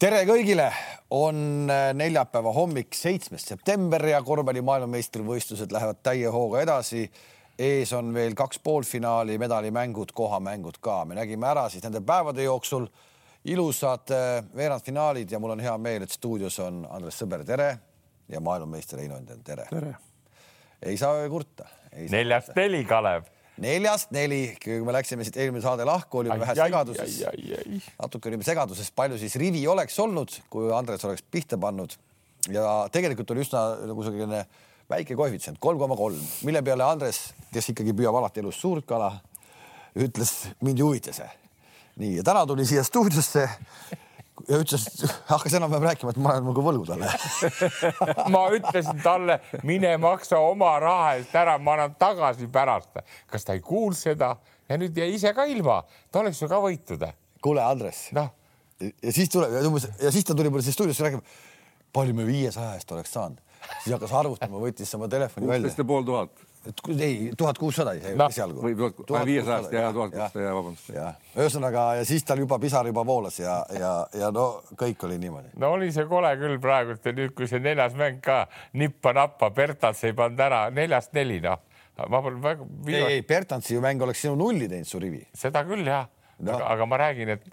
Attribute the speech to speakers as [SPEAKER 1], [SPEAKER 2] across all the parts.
[SPEAKER 1] tere kõigile, on äh, neljapäeva hommik, seitsmes september ja korvpalli maailmameistrivõistlused lähevad täie hooga edasi. ees on veel kaks poolfinaali, medalimängud, kohamängud ka. me nägime ära siis nende päevade jooksul ilusad äh, veerandfinaalid ja mul on hea meel, et stuudios on Andres Sõber, tere ja maailmameister Heino Endel, tere.
[SPEAKER 2] tere.
[SPEAKER 1] ei saa kurta.
[SPEAKER 3] neljast neli, Kalev
[SPEAKER 1] neljast neli, kui me läksime siit eelmine saade lahku, olime vähe segaduses. natuke olime segaduses, palju siis rivi oleks olnud, kui Andres oleks pihta pannud. ja tegelikult oli üsna nagu selline väike koefitsient, kolm koma kolm, mille peale Andres, kes ikkagi püüab alati elus suurt kala, ütles, mind ei huvita see. nii, ja täna tuli siia stuudiosse ja ütles, hakkas enam-vähem rääkima, et ma olen nagu võlgu talle
[SPEAKER 3] ma ütlesin talle, mine maksa oma raha eest ära, ma annan tagasi pärast. kas ta ei kuulnud seda ja nüüd jäi ise ka ilma, ta oleks ju ka võitnud.
[SPEAKER 1] kuule, Andres no.. ja siis tuleb ja umbes ja siis ta tuli mulle siia stuudiosse rääkima. palju me viiesaja eest oleks saanud, siis hakkas arvutama, võttis oma telefoni välja.
[SPEAKER 2] kuusteist ja pool tuhat
[SPEAKER 1] ei, tuhat kuussada no. esialgu.
[SPEAKER 2] või tuhat viiesajast ja tuhat kuussada ja vabandust.
[SPEAKER 1] ühesõnaga ja siis tal juba pisar juba voolas ja, ja, ja no kõik oli niimoodi.
[SPEAKER 3] no oli see kole küll praegult ja nüüd, kui see neljas mäng ka nippa-nappa, Bertals ei pannud ära neljast neli, noh. ma polnud väga.
[SPEAKER 1] ei, ei Bertansi mäng oleks sinu nulli teinud, su rivi.
[SPEAKER 3] seda küll jah no., aga, aga ma räägin, et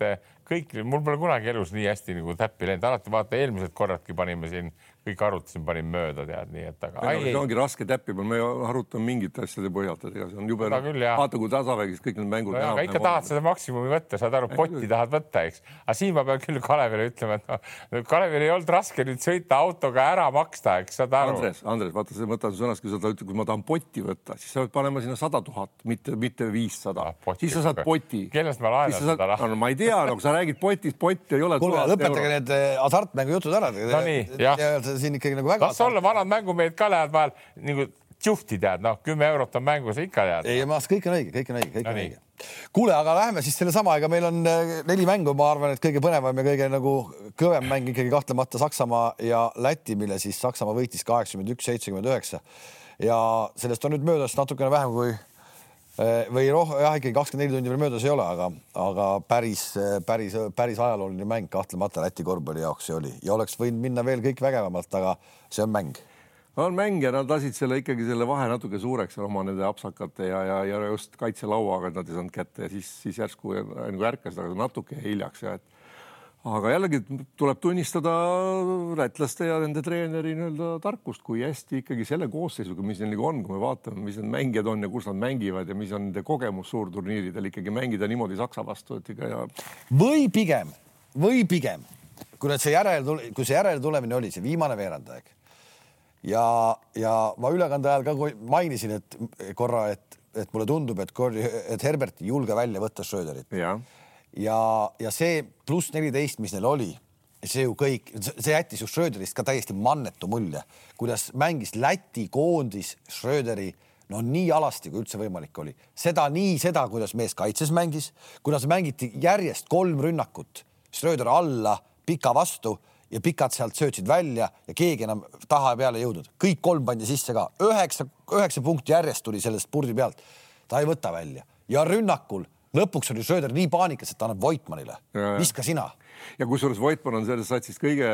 [SPEAKER 3] kõik, mul pole kunagi elus nii hästi nagu täppi läinud, alati vaata eelmised korradki panime siin kõik arutasime, panin mööda, tead, nii et aga.
[SPEAKER 2] see ongi raske täppi panna, me arutame mingite asjade põhjalt, et ega see on jube. vaata, kui tasavägis kõik need mängud
[SPEAKER 3] no,. aga ikka tahad seda maksimumi võtta, saad aru, potti tahad võtta, eks. aga siin ma pean küll Kalevile ütlema, et noh, Kalevil ei olnud raske nüüd sõita autoga ära maksta, eks saad aru.
[SPEAKER 2] Andres, Andres, vaata, ma võtan su sõnast, kui sa ütled, kui ma tahan potti võtta, siis sa pead panema sinna sada tuhat, mitte, mitte viissada ah,. siis sa saad poti.
[SPEAKER 3] kellest ma laenan seda raha?
[SPEAKER 2] no ma ei tea, no kui sa räägid potist, pott ei ole.
[SPEAKER 1] kuule, lõpetage need eh, hasartmängu jutud ära.
[SPEAKER 3] no nii, jah.
[SPEAKER 1] Siin ikkagi nagu väga
[SPEAKER 3] las olla, vanad mängumehed ka lähevad vahel nagu tšuhti tead, noh, kümme eurot on mängus ikka tead.
[SPEAKER 1] ei, ma, kõik on õige, kõik on õige, kõik no on õige. kuule, aga läheme siis sellesama, ega meil on äh, neli mängu, ma arvan, et kõige põnevam ja kõige nagu kõvem mäng ikkagi kahtlemata Saksamaa ja Läti, mille siis Saksamaa võitis kaheksakümmend üks, seitsekümmend üheksa. ja sellest on nüüd möödas natukene vähem kui või roh-, jah, ikkagi kakskümmend neli tundi veel möödas ei ole, aga, aga päris, päris, päris ajalooline mäng kahtlemata Läti korvpalli jaoks see oli. Ja oleks võinud minna veel kõik vägevamalt, aga see on mäng.
[SPEAKER 2] On mäng ja nad lasid selle ikkagi selle vahe natuke suureks oma nende apsakate ja, ja, ja just kaitselauaga nad ei saanud kätte ja siis, siis järsku nagu ärkasid, aga natuke hiljaks ja et aga jällegi tuleb tunnistada lätlaste ja nende treeneri nii-öelda tarkust, kui hästi ikkagi selle koosseisuga, mis neil nagu on, kui me vaatame, mis need mängijad on ja kus nad mängivad ja mis on nende kogemus suurturniiridel ikkagi mängida niimoodi Saksa vastu, et ikka ja.
[SPEAKER 1] või pigem, või pigem, kui nüüd see järel, kui see järeltulemine oli, see viimane veerandaeg ja, ja ma ülekande ajal ka mainisin, et korra, et, et mulle tundub, et, et Herbert ei julge välja võtta Schröderit. Ja, ja, see pluss neliteist, mis neil oli, see ju kõik, see jättis ju Schröderist ka täiesti mannetu mulje, kuidas mängis Läti koondis Schröderi no nii alasti, kui üldse võimalik oli, seda nii seda, kuidas mees kaitses mängis, kuidas mängiti järjest kolm rünnakut Schröder alla pika vastu ja pikad sealt söötsid välja ja keegi enam taha peale ei jõudnud, kõik kolm pandi sisse ka, üheksa, üheksa punkti järjest tuli sellest purdi pealt. ta ei võta välja. Ja rünnakul lõpuks oli Söder nii paanikas, et ta annab Voitmanile, viska sina
[SPEAKER 2] ja kusjuures Voitmann on selles satsis kõige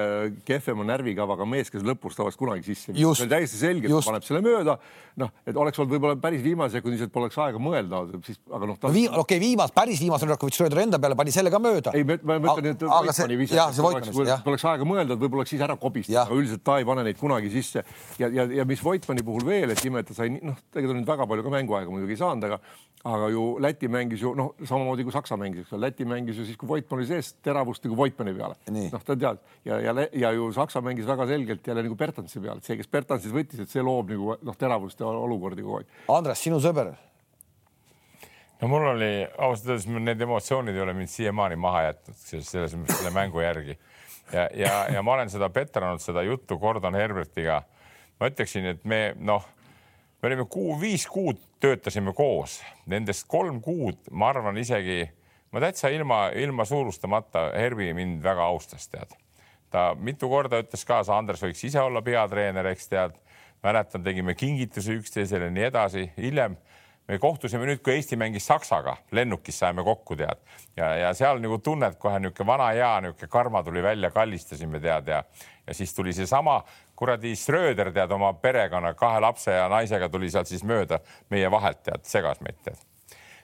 [SPEAKER 2] kehvema närvikavaga mees, kes lõpus ta oleks kunagi sisse. täiesti selge, et paneb selle mööda. noh, et oleks olnud võib-olla päris viimase sekundi, et poleks aega mõelda, siis aga noh
[SPEAKER 1] ta.... no, okei okay,, viimas, päris viimase võttis Schröder enda peale, pani selle ka mööda.
[SPEAKER 2] ei, ma mõtlen, et Voitmanni visas, poleks aega mõelda, et võib-olla oleks siis ära kobistanud, aga üldiselt ta ei pane neid kunagi sisse. ja, ja, ja mis Voitmanni puhul veel, et ime, et ta sai, noh, tegelikult nüüd väga palju ka mänguaega muidugi ei saanud, aga aga ju Läti mängis ju noh, samamoodi kui Saksa mängis, eks ole, Läti mängis ju siis, kui Voitmann oli sees, teravust nagu Voitmanni peale. noh, ta tead ja, ja, ja ju Saksa mängis väga selgelt jälle nagu Bertansi peale, et see, kes Bertansit võttis, et see loob nagu noh, teravust ja olukordi kogu aeg.
[SPEAKER 1] Andres, sinu sõber?
[SPEAKER 3] no mul oli ausalt öeldes need emotsioonid ei ole mind siiamaani maha jätnud selles mõttes selle mängu järgi ja, ja, ja ma olen seda petranud, seda juttu Gordon Herbertiga. ma ütleksin, et me noh me olime kuu, viis kuud töötasime koos, nendest kolm kuud, ma arvan isegi, ma täitsa ilma, ilma suurustamata, Herbi mind väga austas, tead. ta mitu korda ütles kaasa, Andres võiks ise olla peatreener, eks tead. mäletan, tegime kingitusi üksteisele nii edasi, hiljem me kohtusime nüüd, kui Eesti mängis Saksaga, lennukis saime kokku, tead. ja, ja seal nagu tunned kohe niisugune vana hea niisugune karma tuli välja, kallistasime, tead ja, ja siis tuli seesama kuradi Schröder, tead oma perekonna kahe lapse ja naisega tuli sealt siis mööda meie vahelt, tead, segas meid, tead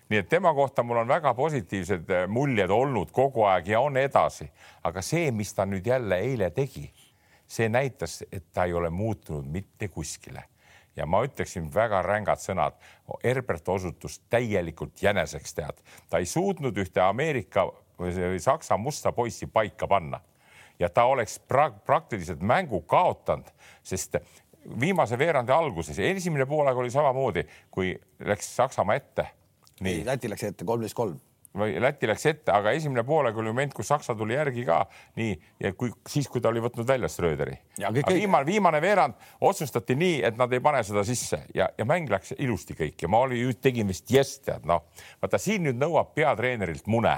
[SPEAKER 3] nii et tema kohta mul on väga positiivsed eh, muljed olnud kogu aeg ja on edasi, aga see, mis ta nüüd jälle eile tegi, see näitas, et ta ei ole muutunud mitte kuskile ja ma ütleksin väga rängad sõnad. Herbert osutus täielikult jäneseks, tead, ta ei suutnud ühte Ameerika või Saksa musta poissi paika panna ja ta oleks pra praktiliselt mängu kaotanud, sest viimase veerandi alguses, esimene poolaeg oli samamoodi, kui läks Saksamaa ette.
[SPEAKER 1] Nii, Läti läks ette kolmteist kolm.
[SPEAKER 3] Või Läti läks ette, aga esimene poolega oli moment, kus Saksa tuli järgi ka. Nii ja kui siis, kui ta oli võtnud välja Schröderi. viimane, viimane veerand otsustati nii, et nad ei pane seda sisse. Ja, ja mäng läks ilusti kõik. Ja ma oli, tegin vist jess tead noh, vaata siin nüüd nõuab peatreenerilt mune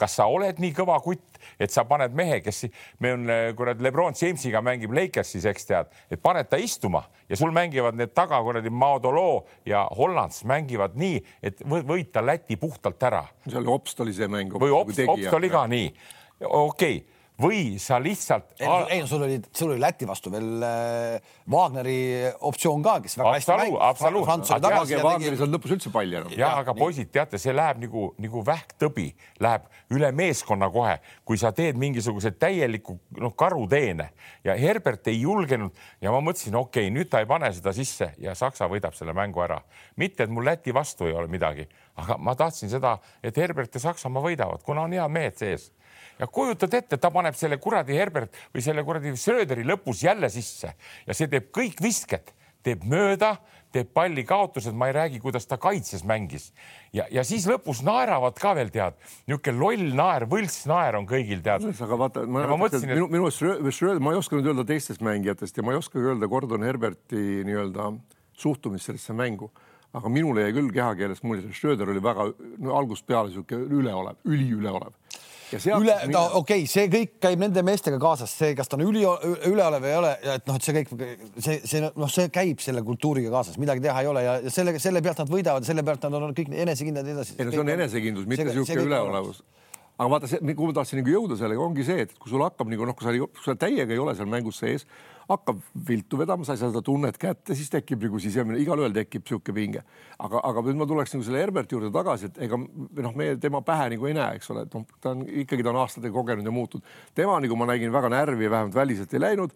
[SPEAKER 3] kas sa oled nii kõva kutt, et sa paned mehe, kes me on eh, kuradi Lebron Jamesiga mängib Lakersis, eks tead, et paned ta istuma ja sul mängivad need taga kuradi Maodolo ja Hollands mängivad nii, et võita Läti puhtalt ära.
[SPEAKER 2] seal Obst oli see mäng.
[SPEAKER 3] või Obst, Obst oli ka nii. okei okay või sa lihtsalt.
[SPEAKER 1] ei, ei, sul oli, sul oli Läti vastu veel äh, Wagneri optsioon ka, kes väga hästi
[SPEAKER 3] mängis. absoluutselt.
[SPEAKER 2] Wagneris ei olnud lõpus üldse palli enam.
[SPEAKER 3] ja aga poisid, teate, see läheb nagu, nagu vähktõbi, läheb üle meeskonna kohe, kui sa teed mingisuguse täieliku noh, karuteene ja Herbert ei julgenud ja ma mõtlesin, okei okay,, nüüd ta ei pane seda sisse ja Saksa võidab selle mängu ära. mitte, et mul Läti vastu ei ole midagi, aga ma tahtsin seda, et Herbert ja Saksamaa võidavad, kuna on head mehed sees ja kujutad ette, ta paneb selle kuradi Herbert või selle kuradi Schröderi lõpus jälle sisse. Ja see teeb kõik visked, teeb mööda, teeb palli kaotused, ma ei räägi, kuidas ta kaitses mängis. Ja, ja siis lõpus naeravad ka veel tead, niisugune loll naer, võltsnaer on kõigil tead.
[SPEAKER 2] aga vaata, ma, ma mõtlesin, et minu, minu Schröder, ma ei oska nüüd öelda teistest mängijatest ja ma ei oska öelda Gordon Herberti nii-öelda suhtumist sellesse mängu. Aga minule jäi küll kehakeelest mulje, et Schröder oli väga no, algusest peale niisugune üleolev, üliüleolev
[SPEAKER 1] üle, ta okei okay,, see kõik käib nende meestega kaasas, see, kas ta on üli, üleolev või ei ole, et noh, et see kõik, see, see noh, see käib selle kultuuriga kaasas, midagi teha ei ole ja, sellega, selle pealt nad võidavad, selle pealt nad on kõik enesekindlad edasi.
[SPEAKER 2] ei no see on enesekindlus, mitte niisugune üleolevus aga vaata, kuhu ma tahtsin nagu jõuda sellega, ongi see, et kui sul hakkab nagu noh, kui sa, sa täiega ei ole seal mängus sees, hakkab viltu vedama, sa ei saa seda tunnet kätte, siis tekib nagu sisemine, igalühel tekib niisugune pinge. aga, aga nüüd ma tuleks nagu selle Herberti juurde tagasi, et ega noh, meie tema pähe nagu ei näe, eks ole, et noh, ta on ikkagi, ta on aastatega kogenud ja muutunud. tema, nagu ma nägin, väga närvi vähemalt väliselt ei läinud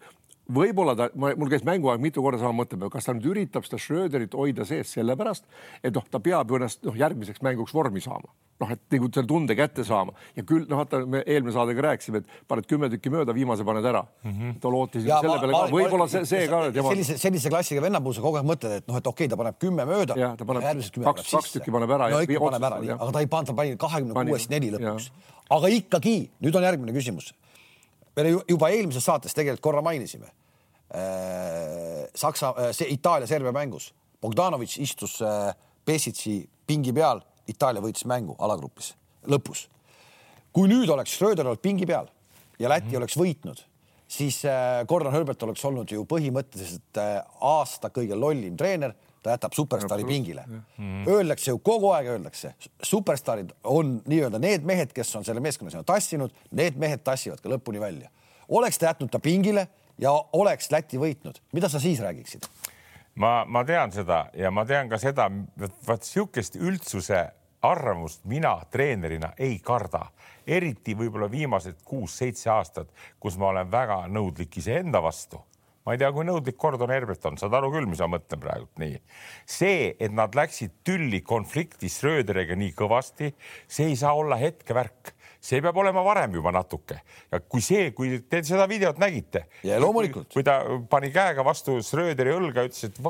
[SPEAKER 2] võib-olla ta, mul käis mänguaeg mitu korda sama mõtte peal, kas ta nüüd üritab seda Schröderit hoida sees sellepärast, et noh, ta peab ju ennast noh, järgmiseks mänguks vormi saama, noh, et nagu selle tunde kätte saama ja küll noh, vaata, me eelmine saadega rääkisime, et paned kümme tükki mööda, viimase paned ära mm. -hmm. ta lootis ja, selle peale ka, võib-olla see, see ka.
[SPEAKER 1] sellise, sellise klassiga venna puhul sa kogu aeg mõtled, et noh, et okei okay,, ta paneb kümme mööda.
[SPEAKER 2] jah, ta paneb kaks, kaks tükki paneb ära.
[SPEAKER 1] no ikka paneb ära, aga ta ei pannud, ta pani kahekümne kuuest neli lõpuks. aga ikkagi, nüüd on järgmine küsimus me juba eelmises saates tegelikult korra mainisime Äh, Saksa, äh, see Itaalia-Serbia mängus. Bogdanovitš istus Pesitsi äh, pingi peal, Itaalia võitis mängu alagrupis lõpus. kui nüüd oleks Schröder olnud pingi peal ja Läti mm -hmm. oleks võitnud, siis Gordon Herbert oleks olnud ju põhimõtteliselt aasta kõige lollim treener, ta jätab superstaari pingile mm. -hmm. Öeldakse ju kogu aeg, öeldakse, superstaarid on nii-öelda need mehed, kes on selle meeskonna sinna tassinud, need mehed tassivad ka lõpuni välja. oleks ta jätnud ta pingile ja oleks Läti võitnud, mida sa siis räägiksid?
[SPEAKER 3] ma, ma tean seda ja ma tean ka seda, vaat sihukest üldsuse arvamust mina treenerina ei karda, eriti võib-olla viimased kuus-seitse aastat, kus ma olen väga nõudlik iseenda vastu ma ei tea, kui nõudlik Gordon Herbert on, saad aru küll, mis ma mõtlen praegult nii. see, et nad läksid tülli konfliktis Schröderiga nii kõvasti, see ei saa olla hetkevärk see peab olema varem juba natuke ja kui see, kui te seda videot nägite.
[SPEAKER 1] ja loomulikult.
[SPEAKER 3] kui ta pani käega vastu Schröderi õlga, ütles, et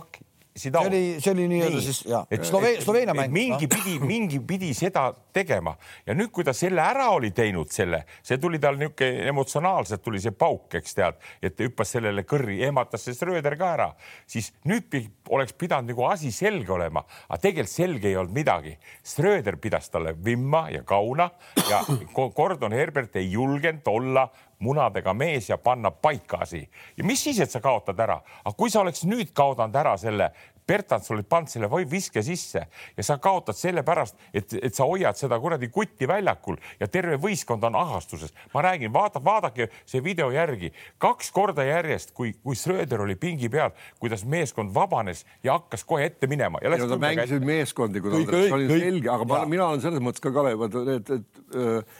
[SPEAKER 3] vak,
[SPEAKER 1] see oli, see oli nii-öelda siis ja Slove, Sloveenia mäng.
[SPEAKER 3] mingi pidi, mingi pidi seda tegema. Ja nüüd, kui ta selle ära oli teinud, selle, see tuli tal niisugune emotsionaalselt tuli see pauk, eks tead, et hüppas sellele kõrri, ehmatas see Schröder ka ära, siis nüüd oleks pidanud nagu asi selge olema, aga tegelikult selge ei olnud midagi. Schröder pidas talle vimma ja kauna ja Gordon Herbert ei julgenud olla munadega mees ja panna paika asi. ja mis siis, et sa kaotad ära, aga kui sa oleks nüüd kaotanud ära selle Bertans oli pannud selle või viske sisse ja sa kaotad sellepärast, et, et sa hoiad seda kuradi kutti väljakul ja terve võistkond on ahastuses. ma räägin, vaata, vaadake see video järgi kaks korda järjest, kui, kui Schröder oli pingi peal, kuidas meeskond vabanes ja hakkas kohe ette minema.
[SPEAKER 2] ja nad mängisid meeskondi, kui kõik, kõik, oli selge, aga ma, mina olen selles mõttes ka Kalev, et, et, et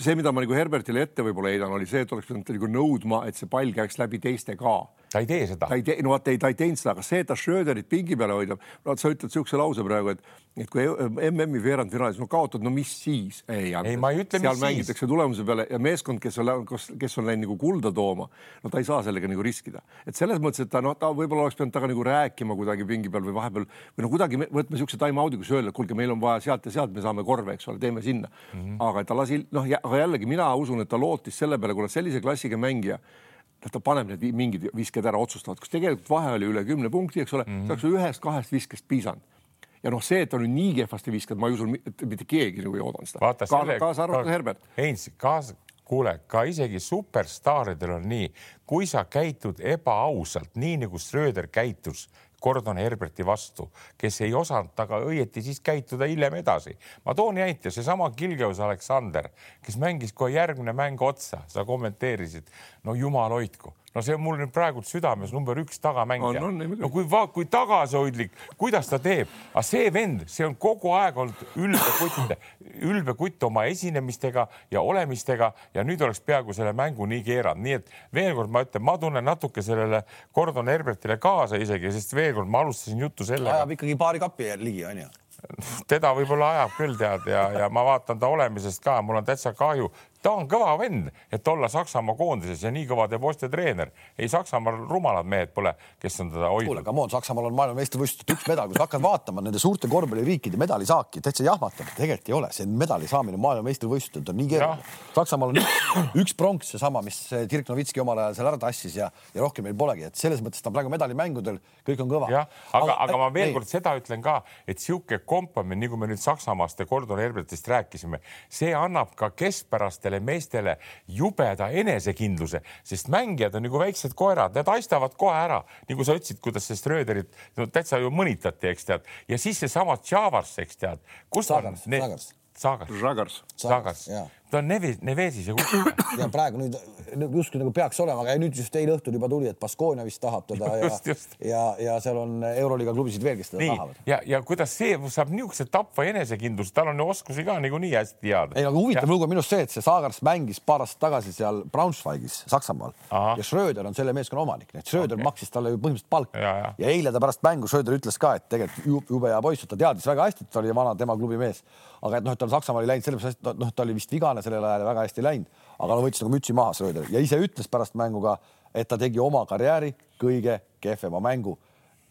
[SPEAKER 2] see, mida ma nagu Herbertile ette võib-olla heidan, oli see, et oleks pidanud nagu nõudma, et see pall käiks läbi teiste ka
[SPEAKER 3] ta ei tee seda.
[SPEAKER 2] ta ei tee, no vaata, ta ei teinud seda, aga see, et ta Schröderit pingi peale hoidab, no sa ütled niisuguse lause praegu, et, et kui MM-i veerandfinaalis no kaotad, no mis siis?
[SPEAKER 3] ei, ei, ma ei ütle,
[SPEAKER 2] mis siis. mängitakse tulemuse peale ja meeskond, kes on, kes on läinud nagu kulda tooma, no ta ei saa sellega nagu riskida. et selles mõttes, et ta noh, ta võib-olla oleks pidanud temaga nagu rääkima kuidagi pingi peal või vahepeal või no kuidagi võtma niisuguse time-out'i, kus öelda, et kuulge, meil on vaja sealt ja sealt, me saame korve, eks ole, teeme sinna mm. -hmm. aga ta lasi, noh, aga jällegi mina usun, et ta lootis selle peale, kuna sellise klassiga mängija noh, ta paneb need mingid visked ära, otsustavad, kus tegelikult vahe oli üle kümne punkti, eks ole mm, -hmm. oleks ühest-kahest viskest piisanud. ja noh, see, et ta nüüd nii kehvasti viskab, ma ei usu, et mitte keegi nagu ei oodanud seda. kaasa, arvatud ka, Herbert.
[SPEAKER 3] Heinz, kaasa, kuule, ka isegi superstaaridel on nii, kui sa käitud ebaausalt, nii nagu Schröder käitus Gordon Herberti vastu, kes ei osanud temaga õieti siis käituda hiljem edasi. ma toon näite, seesama Kilgeus Aleksander, kes mängis kohe järgmine mäng otsa, sa kommenteerisid, no jumal hoidku. No see on mul nüüd praegu südames number üks tagamängija. no kui, kui tagasihoidlik, kuidas ta teeb, aga see vend, see on kogu aeg olnud ülbe kutt, ülbe kutt oma esinemistega ja olemistega ja nüüd oleks peaaegu selle mängu nii keeranud, nii et veel kord ma ütlen, ma tunnen natuke sellele Gordon Herbertile kaasa isegi, sest veel kord ma alustasin juttu sellega.
[SPEAKER 1] ajab ikkagi paari kapi ligi onju
[SPEAKER 3] teda võib-olla ajab küll tead ja, ja ma vaatan ta olemisest ka, mul on täitsa kahju, ta on kõva vend, et olla Saksamaa koondises ja nii kõva teeb Oste treener. ei Saksamaal rumalad mehed pole, kes on teda hoidnud.
[SPEAKER 1] kuule, come on, Saksamaal on maailmameistrivõistlustel üks medal, kui sa hakkad vaatama nende suurte korvpalliriikide medalisaaki, täitsa jahmatav, tegelikult ei ole, see medali saamine maailmameistrivõistlustel on nii keeruline. Saksamaal on üks, üks pronks, seesama, mis Dirk Novitski omal ajal seal ära tassis ja, ja rohkem meil polegi, et selles mõttes ta praegu medalimängudel, kõik on kõva.
[SPEAKER 3] jah, aga, aga, aga ma veel kord seda ütlen ka, et sihuke kompamine, nagu me nüüd Saksamaast ja Gordon Herbertist rääkisime, see annab ka keskpärastele noortele meestele jubeda enesekindluse, sest mängijad on nagu väiksed koerad, need haistavad kohe ära, nagu sa ütlesid, kuidas see Schröderit no, täitsa ju mõnitati, eks tead, ja siis seesama Tšavars, eks tead, kus
[SPEAKER 1] Sagars, on need...
[SPEAKER 3] Sagars.
[SPEAKER 2] Sagars.
[SPEAKER 3] Sagars, ta on Neves, Nevesis ja
[SPEAKER 1] kuskil. ja praegu nüüd justkui nagu peaks olema, aga nüüd just eile õhtul juba tuli, et Baskonia vist tahab teda ja, ja, ja seal on Euroliiga klubisid veel, kes teda Nii. tahavad.
[SPEAKER 3] ja, ja kuidas see saab niisuguse tapva enesekindluse, tal on oskusi ka niikuinii hästi head.
[SPEAKER 1] ei, aga huvitav lugu minu arust see, et see Saagars mängis paar aastat tagasi seal Braunschweigis, Saksamaal Aha. ja Schröder on selle meeskonna omanik, nii et Schröder okay. maksis talle ju põhimõtteliselt palka ja, ja. ja eile ta pärast mängu Schröder ütles ka, et tegelikult jube hea poiss, ta teadis väga hästi, et ta oli vana tema klubi mees, aga et noh, et tal Saksamaal ei läinud sellepärast, et noh, ta oli vist vigane sellel ajal väga hästi läinud aga no võttis nagu mütsi maha Schröder ja ise ütles pärast mängu ka, et ta tegi oma karjääri kõige kehvema mängu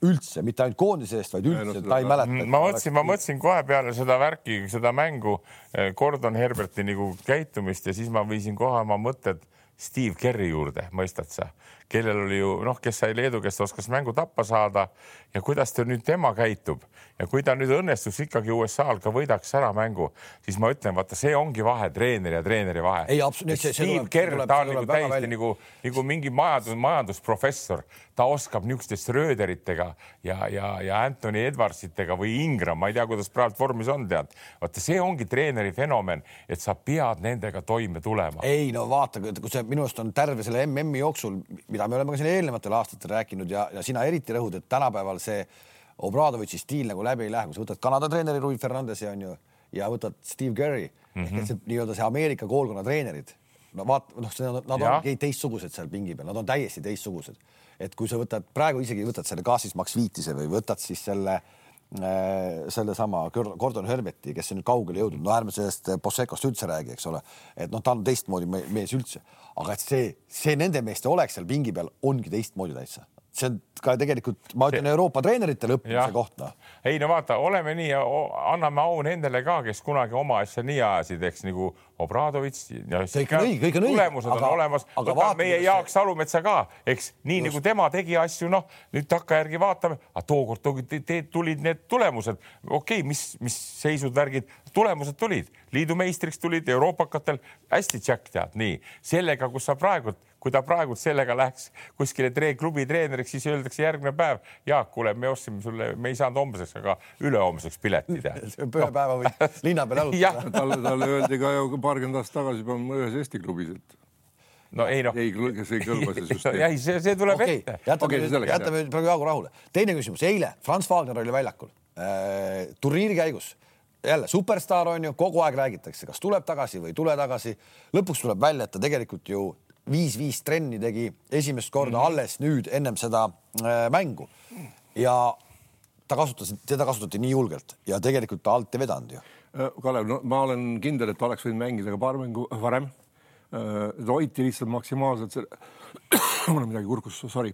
[SPEAKER 1] üldse, mitte ainult koondise eest, vaid üldse, ta ei mäleta.
[SPEAKER 3] ma mõtlesin, ma mõtlesin kohe peale seda värki, seda mängu, eh, Gordon Herberti nagu käitumist ja siis ma viisin kohe oma mõtted Steve Kerri juurde, mõistad sa, kellel oli ju noh, kes sai Leedu, kes oskas mängu tappa saada ja kuidas ta nüüd tema käitub ja kui ta nüüd õnnestus ikkagi USA-l ka võidaks ära mängu, siis ma ütlen, vaata, see ongi vahe, treeneri ja treeneri vahe.
[SPEAKER 1] ei, absoluutselt.
[SPEAKER 3] Steve Kerr, ta on nagu täiesti nagu, nagu mingi majandus, majandusprofessor, ta oskab niisuguste Schröderitega ja, ja, ja Anthony Edwardsitega või Ingram, ma ei tea, kuidas praegu vormis on, tead. vaata, see ongi treeneri fenomen, et sa pead nendega toime tulema.
[SPEAKER 1] ei no vaata, kui see minu arust on terve selle MM-i jooksul mida me oleme ka siin eelnevatel aastatel rääkinud ja, ja sina eriti rõhud, et tänapäeval see Obradovitši stiil nagu läbi ei lähe, kui sa võtad Kanada treeneri Rui Fernandesi on ju ja võtad Steve Kerry mm -hmm. ehk et see nii-öelda see Ameerika koolkonna treenerid, no vaat noh, see on, nad on teistsugused seal pingi peal, nad on täiesti teistsugused. et kui sa võtad praegu isegi võtad selle Gaasis Max Viitise või võtad siis selle äh, sellesama Gordon Herberti, kes on kaugele jõudnud, no ärme sellest Possecost üldse räägi, eks ole, et noh, ta on teistmoodi mees üldse, aga et see, see nende meeste olek seal pingi peal ongi teistmoodi täitsa see on ka tegelikult, ma ütlen. Euroopa treeneritele õppimise koht, noh.
[SPEAKER 3] ei no vaata, oleme nii, anname au nendele ka, kes kunagi oma asja nii ajasid, eks nagu Obradovitš.
[SPEAKER 1] kõik on õige, kõik on õige.
[SPEAKER 3] tulemused aga, on olemas. võta meie Jaak Salumetsa ka, eks nii Just. nagu tema tegi asju, noh nüüd takkajärgi vaatame, aga tookord tulid need tulemused, okei okay,, mis, mis seisud, värgid, tulemused tulid, liidu meistriks tulid euroopakatel, hästi Jack tead, nii sellega, kus sa praegult kui ta praegu sellega läheks kuskile tree, klubi treeneriks, siis öeldakse järgmine päev, Jaak, kuule, me ostsime sulle, me ei saanud homseks, aga ülehomseks pileti teha.
[SPEAKER 1] ühe päeva võib linna peal jalutada
[SPEAKER 2] talle, talle öeldi ka ju paarkümmend aastat tagasi juba ühes Eesti klubis, et
[SPEAKER 3] no ei noh.
[SPEAKER 2] ei, kes ei kõlba see süsteem.
[SPEAKER 3] ei, see, see tuleb okay. ette.
[SPEAKER 1] jätame okay,, jätame praegu Jaagu rahule. teine küsimus, eile Franz Wagner oli väljakul äh, turniiri käigus jälle superstaar on ju, kogu aeg räägitakse, kas tuleb tagasi või ei tule tagasi. lõpuks tuleb välja, et ta tegelikult ju viis-viis trenni tegi esimest korda mm -hmm. alles nüüd ennem seda äh, mängu ja ta kasutas, teda kasutati nii julgelt ja tegelikult ta alt ei vedanud ju.
[SPEAKER 2] Äh, Kalev, no ma olen kindel, et oleks võinud mängida ka paar mängu varem. Äh, hoiti lihtsalt maksimaalselt selle, mul on midagi kurgus, sorry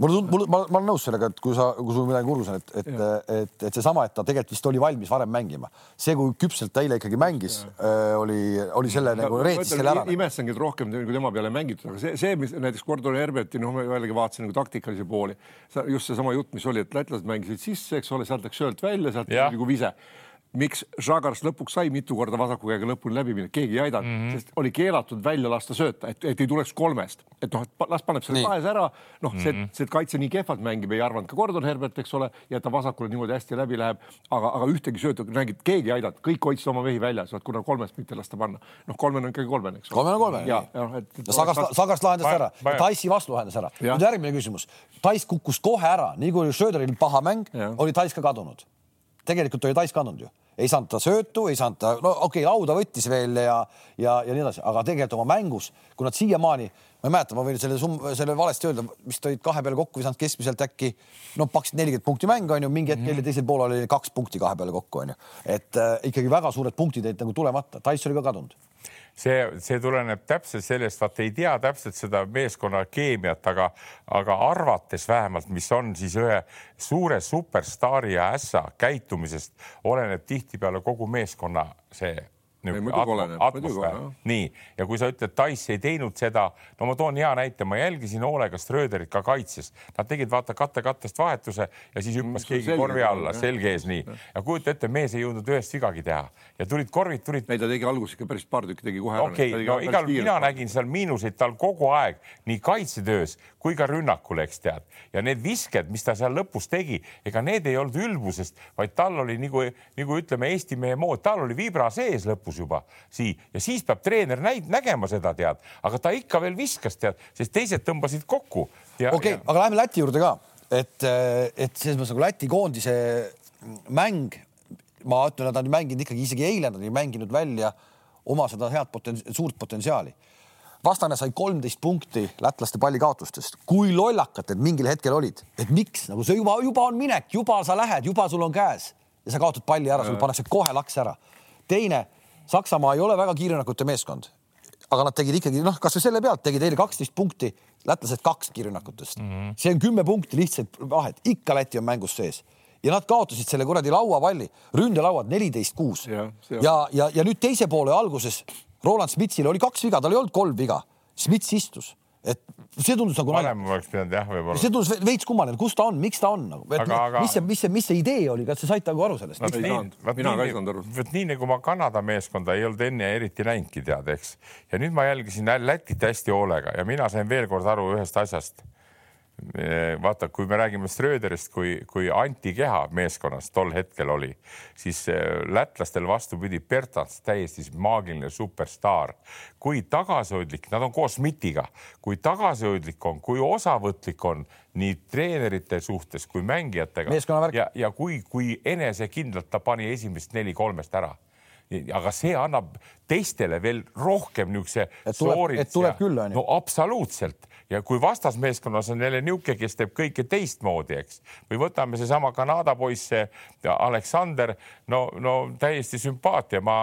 [SPEAKER 1] mulle tundub, mul, ma, ma olen nõus sellega, et kui sa, kui sul midagi kurgus on, et, et, et, et, et seesama, et ta tegelikult vist oli valmis varem mängima, see, kui küpselt ta eile ikkagi mängis, äh, oli, oli selle ja, nagu reetsis selle ära.
[SPEAKER 2] imestangi, et rohkem kui tema peale mängitud, aga see, see, mis näiteks Gordon Herberti, noh, ma jällegi vaatasin nagu taktikalise pooli, just seesama jutt, mis oli, et lätlased mängisid sisse, eks ole, sealt läks söölt välja, sealt nagu vise miks Žagars lõpuks sai mitu korda vasaku käega lõpuni läbi minna, keegi ei aidanud mm, -hmm. sest oli keelatud välja lasta sööta, et, et ei tuleks kolmest, et noh, et las paneb selle kahes ära, noh, see mm, -hmm. see kaitse nii kehvalt mängib, ei arvanud ka Gordon Herbert, eks ole, ja ta vasakule niimoodi hästi läbi läheb, aga, aga ühtegi söötu, nägid, keegi ei aidanud, kõik hoidsid oma mehi väljas, vaat kuna kolmest mitte lasta panna, noh, kolmene on ikkagi kolmene, eks.
[SPEAKER 1] kolmene on kolmene. ja, ja, et, et. Sagast, Sagast lahendas ära, Taissi vastu lahendas ära. nüüd järgmine küsimus, Tais kukkus kohe ära, nii kui Schröderil paha mäng, oli Tais ka kadunud. tegelikult oli Tais kadunud ju ei saanud ta söötu, ei saanud ta, no okei okay,, lauda võttis veel ja, ja, ja nii edasi, aga tegelikult oma mängus, kui nad siiamaani, ma ei mäleta, ma võin selle summ, selle valesti öelda, vist olid kahe peale kokku visanud keskmiselt äkki noh, pakkusid nelikümmend punkti mängu onju, mingi hetk mm -hmm. teisel poolel oli kaks punkti kahe peale kokku onju, et äh, ikkagi väga suured punktid jäid nagu tulemata, Tyson oli ka kadunud
[SPEAKER 3] see, see tuleneb täpselt sellest, vaata ei tea täpselt seda meeskonna keemiat, aga, aga arvates vähemalt, mis on siis ühe suure superstaari ja ässa käitumisest, oleneb tihtipeale kogu meeskonna see. Nii, ja kui sa ütled, Tass ei teinud seda, no ma toon hea näite, ma jälgisin hoolega Schröderit ka kaitses, nad tegid vaata katte-kattest vahetuse ja siis hüppas mm, keegi korvi alla, selge ees nii. ja kujuta ette, mees ei jõudnud ühest vigagi teha. Ja tulid korvid, tulid.
[SPEAKER 2] ei, ta tegi alguses ikka päris paar tükki tegi kohe
[SPEAKER 3] ära. okei okay,, no igal, mina nägin seal miinuseid tal kogu aeg nii kaitsetöös kui ka rünnakul, eks tead. ja need visked, mis ta seal lõpus tegi, ega need ei olnud ülbusest, vaid tal oli nagu, nagu ütleme Eesti mehe mood, tal oli vibra sees lõpus lõpus juba sii ja siis peab treener näid-, nägema seda, tead, aga ta ikka veel viskas, tead, sest teised tõmbasid kokku.
[SPEAKER 1] okei okay, ja..., aga läheme Läti juurde ka, et, et selles mõttes nagu Läti koondise mäng, ma ütlen, nad on mänginud ikkagi isegi eile nad ei mänginud välja oma seda head poten-, suurt potentsiaali. Vastane sai kolmteist punkti lätlaste pallikaotustest. kui lollakad need mingil hetkel olid, et miks? Nagu see juba, juba on minek, juba sa lähed, juba sul on käes. Ja sa kaotad palli ära, sul pannakse kohe laks ära. teine Saksamaa ei ole väga kiirrünnakute meeskond, aga nad tegid ikkagi noh, kasvõi selle pealt tegid eile kaksteist punkti, lätlased kaks kiirrünnakutest mm. -hmm. see on kümme punkti lihtsalt vahet, ikka Läti on mängus sees ja nad kaotasid selle kuradi lauapalli, ründelauad neliteist kuus ja, ja, ja, ja nüüd teise poole alguses Roland Smithil oli kaks viga, tal ei olnud kolm viga. Smits istus et see tundus nagu
[SPEAKER 3] varem oleks pidanud jah, võib-olla.
[SPEAKER 1] see tundus veits kummaline, kus ta on, miks ta on nagu, aga, aga... mis see, mis see, mis see idee oli, kas sa said nagu aru sellest?
[SPEAKER 2] mina ka ei saanud aru.
[SPEAKER 3] vot nii nagu ma Kanada meeskonda ei olnud enne eriti näinudki tead, eks. ja nüüd ma jälgisin Lätit hästi hoolega ja mina sain veel kord aru ühest asjast vaata, kui me räägime Schröderist kui, kui antikeha meeskonnas tol hetkel oli, siis eh, lätlastel vastupidi, Bertans täiesti maagiline superstaar. kui tagasihoidlik, nad on koos Schmidtiga, kui tagasihoidlik on, kui osavõtlik on nii treenerite suhtes kui mängijatega ja, ja kui, kui enesekindlalt ta pani esimest neli kolmest ära aga see annab teistele veel rohkem niisuguse.
[SPEAKER 1] et tuleb, et tuleb küll onju.
[SPEAKER 3] no absoluutselt ja kui vastasmeeskonnas on jälle niisugune, kes teeb kõike teistmoodi, eks, või võtame seesama Kanada poiss, see Aleksander, no, no täiesti sümpaatia, ma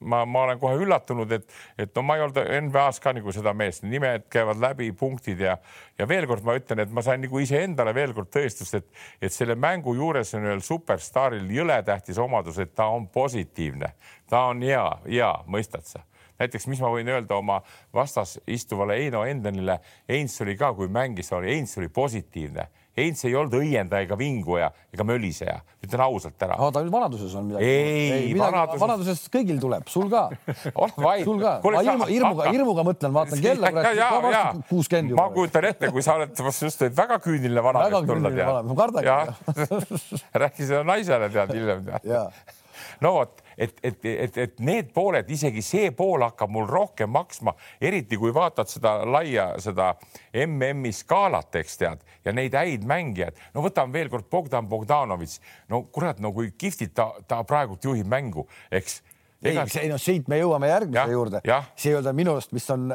[SPEAKER 3] ma, ma olen kohe üllatunud, et, et no ma ei olnud NBA-s ka nagu seda meest, nimed käivad läbi, punktid ja, ja veel kord ma ütlen, et ma sain nagu iseendale veel kord tõestust, et, et selle mängu juures on ühel superstaaril jõle tähtis omadus, et ta on positiivne, ta on hea, hea, mõistad sa näiteks, mis ma võin öelda oma vastas istuvale Eino Endenile, Heinz oli ka, kui mängis, oli Heinz oli positiivne. Heinz ei olnud õiendaja ega vinguja ega möliseja, ütlen ausalt ära.
[SPEAKER 1] ta nüüd vanaduses on midagi.
[SPEAKER 3] ei, ei,
[SPEAKER 1] vanaduses... vanaduses kõigil tuleb, sul ka. Sul ka, hirmu, hirmuga, hirmuga mõtlen, vaatan kella, kuuskümmend
[SPEAKER 3] juba. ma kujutan ette, kui sa oled, just väga küüniline vanamees tulla
[SPEAKER 1] tead. ma kardangi.
[SPEAKER 3] räägi seda naisele tead hiljem no vot et, et, et, et need pooled, isegi see pool hakkab mul rohkem maksma, eriti kui vaatad seda laia, seda MM-i skaalat, eks tead, ja neid häid mängijaid. no võtame veel kord Bogdan Bogdanovitš, no kurat, no kui kihvtilt ta, ta praegult juhib mängu, eks
[SPEAKER 1] ei, see noh, siit me jõuame järgmise ja, juurde. see ei olnud minu arust, mis on,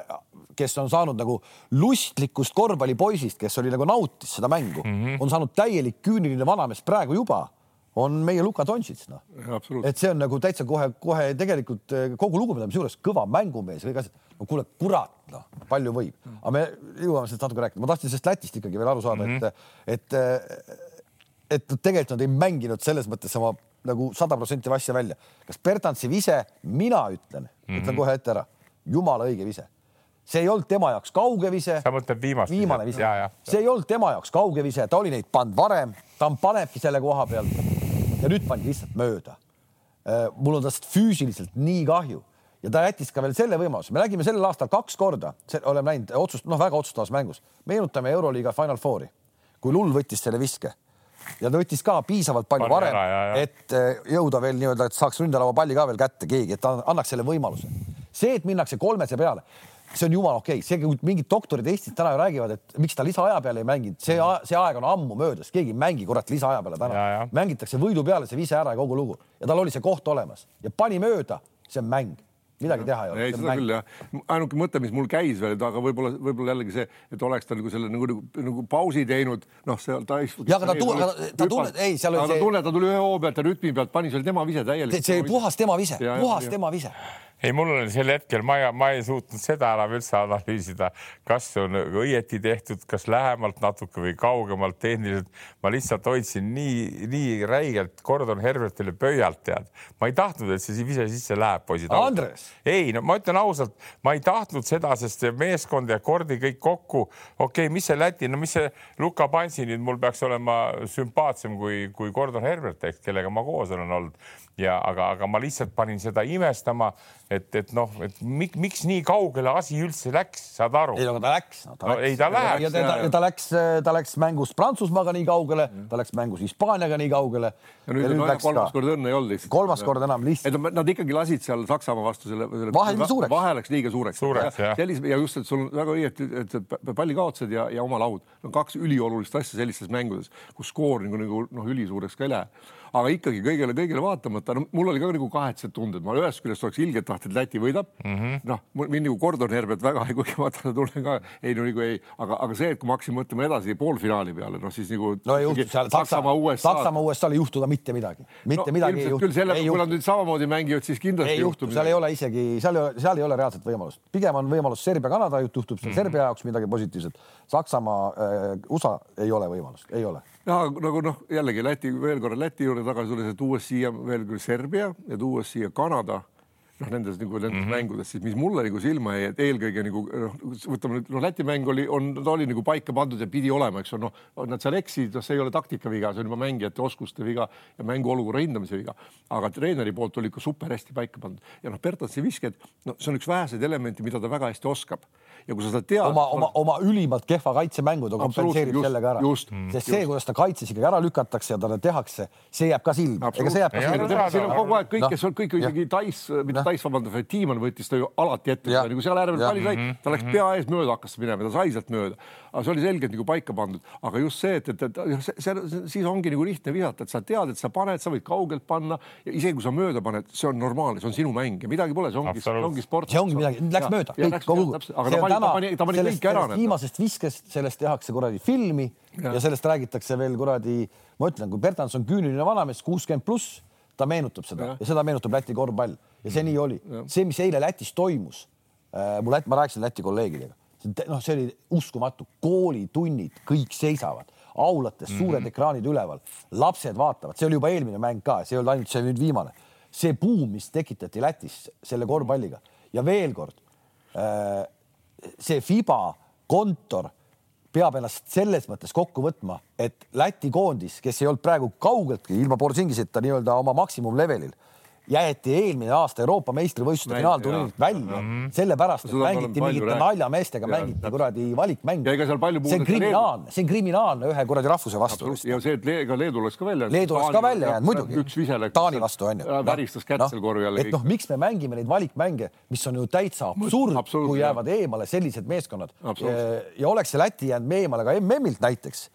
[SPEAKER 1] kes on saanud nagu lustlikust korvpallipoisist, kes oli nagu nautis seda mängu mm, -hmm. on saanud täielik küüniline vanamees praegu juba on meie Luka Dontšits, noh. et see on nagu täitsa kohe-kohe tegelikult eh, kogu lugupidamise juures kõva mängumees, kõik asjad. no kuule, kurat, noh, palju võib, aga me jõuame sellest natuke rääkida, ma tahtsin sellest Lätist ikkagi veel aru saada mm, -hmm. et, et, et tegelikult nad ei mänginud selles mõttes oma nagu sada protsenti asja välja. kas Bertantsev ise, mina ütlen mm, -hmm. ütlen kohe ette ära, jumala õige vise see ei olnud tema jaoks kauge vise.
[SPEAKER 3] sa mõtled viimast?
[SPEAKER 1] viimane vise. see ei olnud tema jaoks kauge vise, ta oli neid pannud varem, ta panebki selle koha pealt ja nüüd pandi lihtsalt mööda. Äh, mul on tast füüsiliselt nii kahju. Ja ta jättis ka veel selle võimaluse, me nägime sellel aastal kaks korda, oleme näinud otsust, noh, väga otsustavas mängus, meenutame Euroliiga Final Fouri, kui Lull võttis selle viske. Ja ta võttis ka piisavalt palju Pani varem, et äh, jõuda veel nii-öelda, et saaks ründalava palli ka veel kätte keegi, et ta annaks selle võimaluse. see, et minnakse kolmese peale, see on jumala okei okay., see, kui mingid doktorid Eestis täna ju räägivad, et miks ta lisaaja peale ei mänginud, see, see aeg on ammu möödas, keegi ei mängi kurat lisaaja peale täna. mängitakse võidu peale see vise ära ja kogu lugu ja tal oli see koht olemas ja pani mööda, see on mäng midagi teha ei ole.
[SPEAKER 2] ei, seda küll jah. ainuke mõte, mis mul käis veel, aga võib-olla, võib-olla jällegi see, et oleks ta nagu selle nagu, nagu, nagu pausi teinud, noh, see ta.
[SPEAKER 1] ja aga ta tunneb, ta tunneb, ei, seal oli
[SPEAKER 2] see. ta tunneb, ta tuli ühe hoo pealt ja rütmi pealt pani, see oli tema vise täielik.
[SPEAKER 1] see oli puhas tema vise, puhas tema vise
[SPEAKER 3] ei, mul oli sel hetkel, ma ma ei suutnud seda enam üldse analüüsida, kas on õieti tehtud, kas lähemalt natuke või kaugemalt tehniliselt. ma lihtsalt hoidsin nii, nii räigelt Gordon Herbertile pöialt, tead. ma ei tahtnud, et see vise sisse läheb, poisid.
[SPEAKER 1] Andres.
[SPEAKER 3] ei, no ma ütlen ausalt, ma ei tahtnud seda, sest meeskond ja Kordi kõik kokku. okei okay,, mis see Läti, no mis see Luka Pansi nüüd mul peaks olema sümpaatsem kui, kui Gordon Herbert, eks, kellega ma koos olen olnud ja aga, aga ma lihtsalt panin seda imestama, et, et noh, et miks, miks nii kaugele asi üldse läks, saad aru?
[SPEAKER 1] ei, aga ta läks no,.
[SPEAKER 3] No, ei, ta läheb.
[SPEAKER 1] ja ta, ta, ta läks, ta läks mängus Prantsusmaaga nii kaugele, ta läks mängus Hispaaniaga nii kaugele.
[SPEAKER 2] ja nüüd, ja nüüd läks kolmas kord õnne ei olnud lihtsalt.
[SPEAKER 1] kolmas kord enam lihtsalt.
[SPEAKER 2] et nad ikkagi lasid seal Saksamaa vastu selle, selle.
[SPEAKER 1] vahe läks suureks.
[SPEAKER 2] vahe läks liiga suureks.
[SPEAKER 3] suureks ja,
[SPEAKER 2] sellise ja just, et sul väga õieti, et pallikaotused ja, ja oma laud on kaks üliolulist asja sellistes mängudes, kus skoor nagu, nagu noh, ülisuureks ka ei lähe aga ikkagi kõigele-kõigele vaatamata, no mul oli ka nagu kahetsed tunded, ma ühest küljest oleks ilgelt tahtnud, Läti võidab mm -hmm.. noh, mind nagu Gordon Herbert väga ei, kuigi vaata, tunnen ka ei no nagu ei, aga, aga see, et kui ma hakkasin mõtlema edasi poolfinaali peale, noh siis nagu.
[SPEAKER 1] no ei juhtu seal Saksamaa, USA. Saksamaa USA-l ei juhtu ka mitte midagi, mitte no, midagi ei juhtu.
[SPEAKER 2] küll selle, kui nad nüüd samamoodi mängivad, siis kindlasti
[SPEAKER 1] ei juhtu. seal ei ole isegi, seal, seal ei ole reaalset võimalust, pigem on võimalus Serbia-Kanada juhtub seal mm -hmm. Serbia jaoks midagi positiivset. Saksamaa äh,, USA ei ole võimalust, ei ole
[SPEAKER 2] ja nagu noh, jällegi Läti, veel korra Läti juurde tagasi tulles, et tuues siia veel küll Serbia ja tuues siia Kanada noh, nendes nagu nendes mm -hmm. mängudes, siis mis mulle nagu silma jäi, et eelkõige nagu noh, võtame nüüd, noh, Läti mäng oli, on, ta oli nagu paika pandud ja pidi olema, eks ole, noh, nad seal eksisid, noh, see ei ole taktika viga, see on juba mängijate oskuste viga ja mänguolukorra hindamise viga. aga treeneri poolt oli ikka super hästi paika pandud ja noh, Bertantsi visked, no see on üks väheseid elemente, mida ta väga hästi oskab ja kui sa seda tead.
[SPEAKER 1] oma, oma, oma ülimalt kehva kaitsemängu ta kompenseerib sellega ära. sest see, kuidas ta kaitses ikkagi ära lükatakse ja talle tehakse, see jääb ka silma. ega see jääb ka silma.
[SPEAKER 2] siin on kogu aeg kõik no., kes on kõik isegi Tais, mitte no. Tais, vabandust, vaid Tiimann võttis ta ju alati ette, nagu seal äärel palli sai, ta läks pea ees mööda, hakkas minema, ta sai sealt mööda. aga see oli selgelt nagu paika pandud, aga just see, et, et, et see, see, siis ongi nagu lihtne visata, et sa tead, et sa paned, sa võid kaugelt panna ja isegi kui sa mööda paned, see on normaalne, see on sinu mäng ja midagi pole, see ongi, ongi sport.
[SPEAKER 1] see ongi midagi, läks mööda, kõik kogu.
[SPEAKER 2] aga ta pani, ta pani, ta pani kõik ära.
[SPEAKER 1] viimasest viskest, sellest tehakse kuradi filmi ja. ja sellest räägitakse veel kuradi, ma ütlen, kui Bertans on küüniline vanamees, kuuskümmend pluss, ta meenutab seda ja. ja seda meenutab Läti korvpall ja see nii oli. see, mis eile Lätis toimus äh,, mul Läti, ma rääkisin Läti kolleegidega, noh, see oli uskumatu, koolitunnid, kõik seisavad, aulates mm -hmm. suured ekraanid üleval, lapsed vaatavad, see oli juba eelmine mäng ka, see ei olnud ainult see nüüd viimane. see buum, mis tekitati Lätis selle korvpalliga ja veel kord äh, see Fiba kontor peab ennast selles mõttes kokku võtma, et Läti koondis, kes ei olnud praegu kaugeltki ilma Borsingiseta nii-öelda oma maksimumlevelil jäeti eelmine aasta Euroopa meistrivõistluste finaalturniirilt välja mm -hmm. sellepärast, et mängiti mingite naljameestega, mängiti kuradi valikmänge. see on kriminaalne, see on kriminaalne ühe kuradi rahvuse vastu.
[SPEAKER 2] ja see, et ega Leedu oleks ka välja.
[SPEAKER 1] Leedu oleks ka välja jäänud, muidugi.
[SPEAKER 2] üks vise läks.
[SPEAKER 1] Taani vastu on ju.
[SPEAKER 2] väristas kätt seal korvi all.
[SPEAKER 1] et noh, miks me mängime neid valikmänge, mis on ju täitsa absurd, kui jäävad eemale sellised meeskonnad. ja oleks see Läti jäänud eemale ka MM-ilt näiteks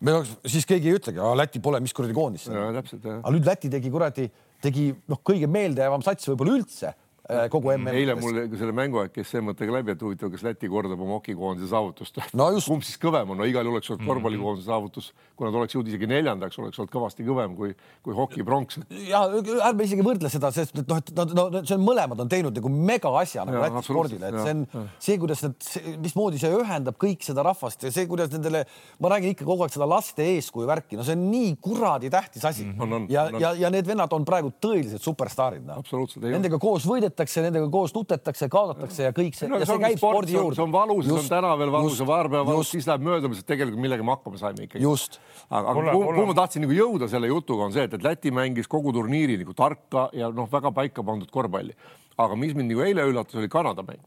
[SPEAKER 1] me oleks, siis keegi ei ütlegi, Läti pole, mis kuradi koondis. aga nüüd Läti tegi kuradi tegi noh, kõige meeldejäävam sats võib-olla üldse kogu MM.
[SPEAKER 2] eile mul selle mängu aeg käis see mõte ka läbi, et huvitav, kas Läti kordab oma hokikoondise saavutust
[SPEAKER 1] no.
[SPEAKER 2] kumb siis kõvem on, no igal juhul oleks olnud korvpallikoondise saavutus, kui nad oleks jõudnud isegi neljandaks, oleks olnud kõvasti kõvem kui, kui hokipronks.
[SPEAKER 1] ja ärme isegi võrdle seda, sest et noh, et no, no see on mõlemad on teinud nagu mega asja nagu Läti spordile, et see on see, kuidas nad, mismoodi see ühendab kõik seda rahvast ja see, kuidas nendele, ma räägin ikka kogu aeg seda laste eeskuju värki, no see on nii kuradi tähtis asi mm. -hmm. ja, ja, ja need vennad on praegu tõelised superstaarid no.. Nendega koos võidetakse võidetakse, nendega koos nutetakse, kaotatakse ja kõik see no,. ja see, see käib sport, spordi juurde.
[SPEAKER 2] see on valus, see on täna veel valus ja vahepeal valus, siis läheb mööda, mis tegelikult millega me hakkama saime ikkagi.
[SPEAKER 1] just.
[SPEAKER 2] aga kuhu, kuhu ma tahtsin nagu jõuda selle jutuga on see, et, et Läti mängis kogu turniiri nagu tarka ja noh, väga paika pandud korvpalli. aga mis mind nagu eile üllatas, oli Kanada mäng.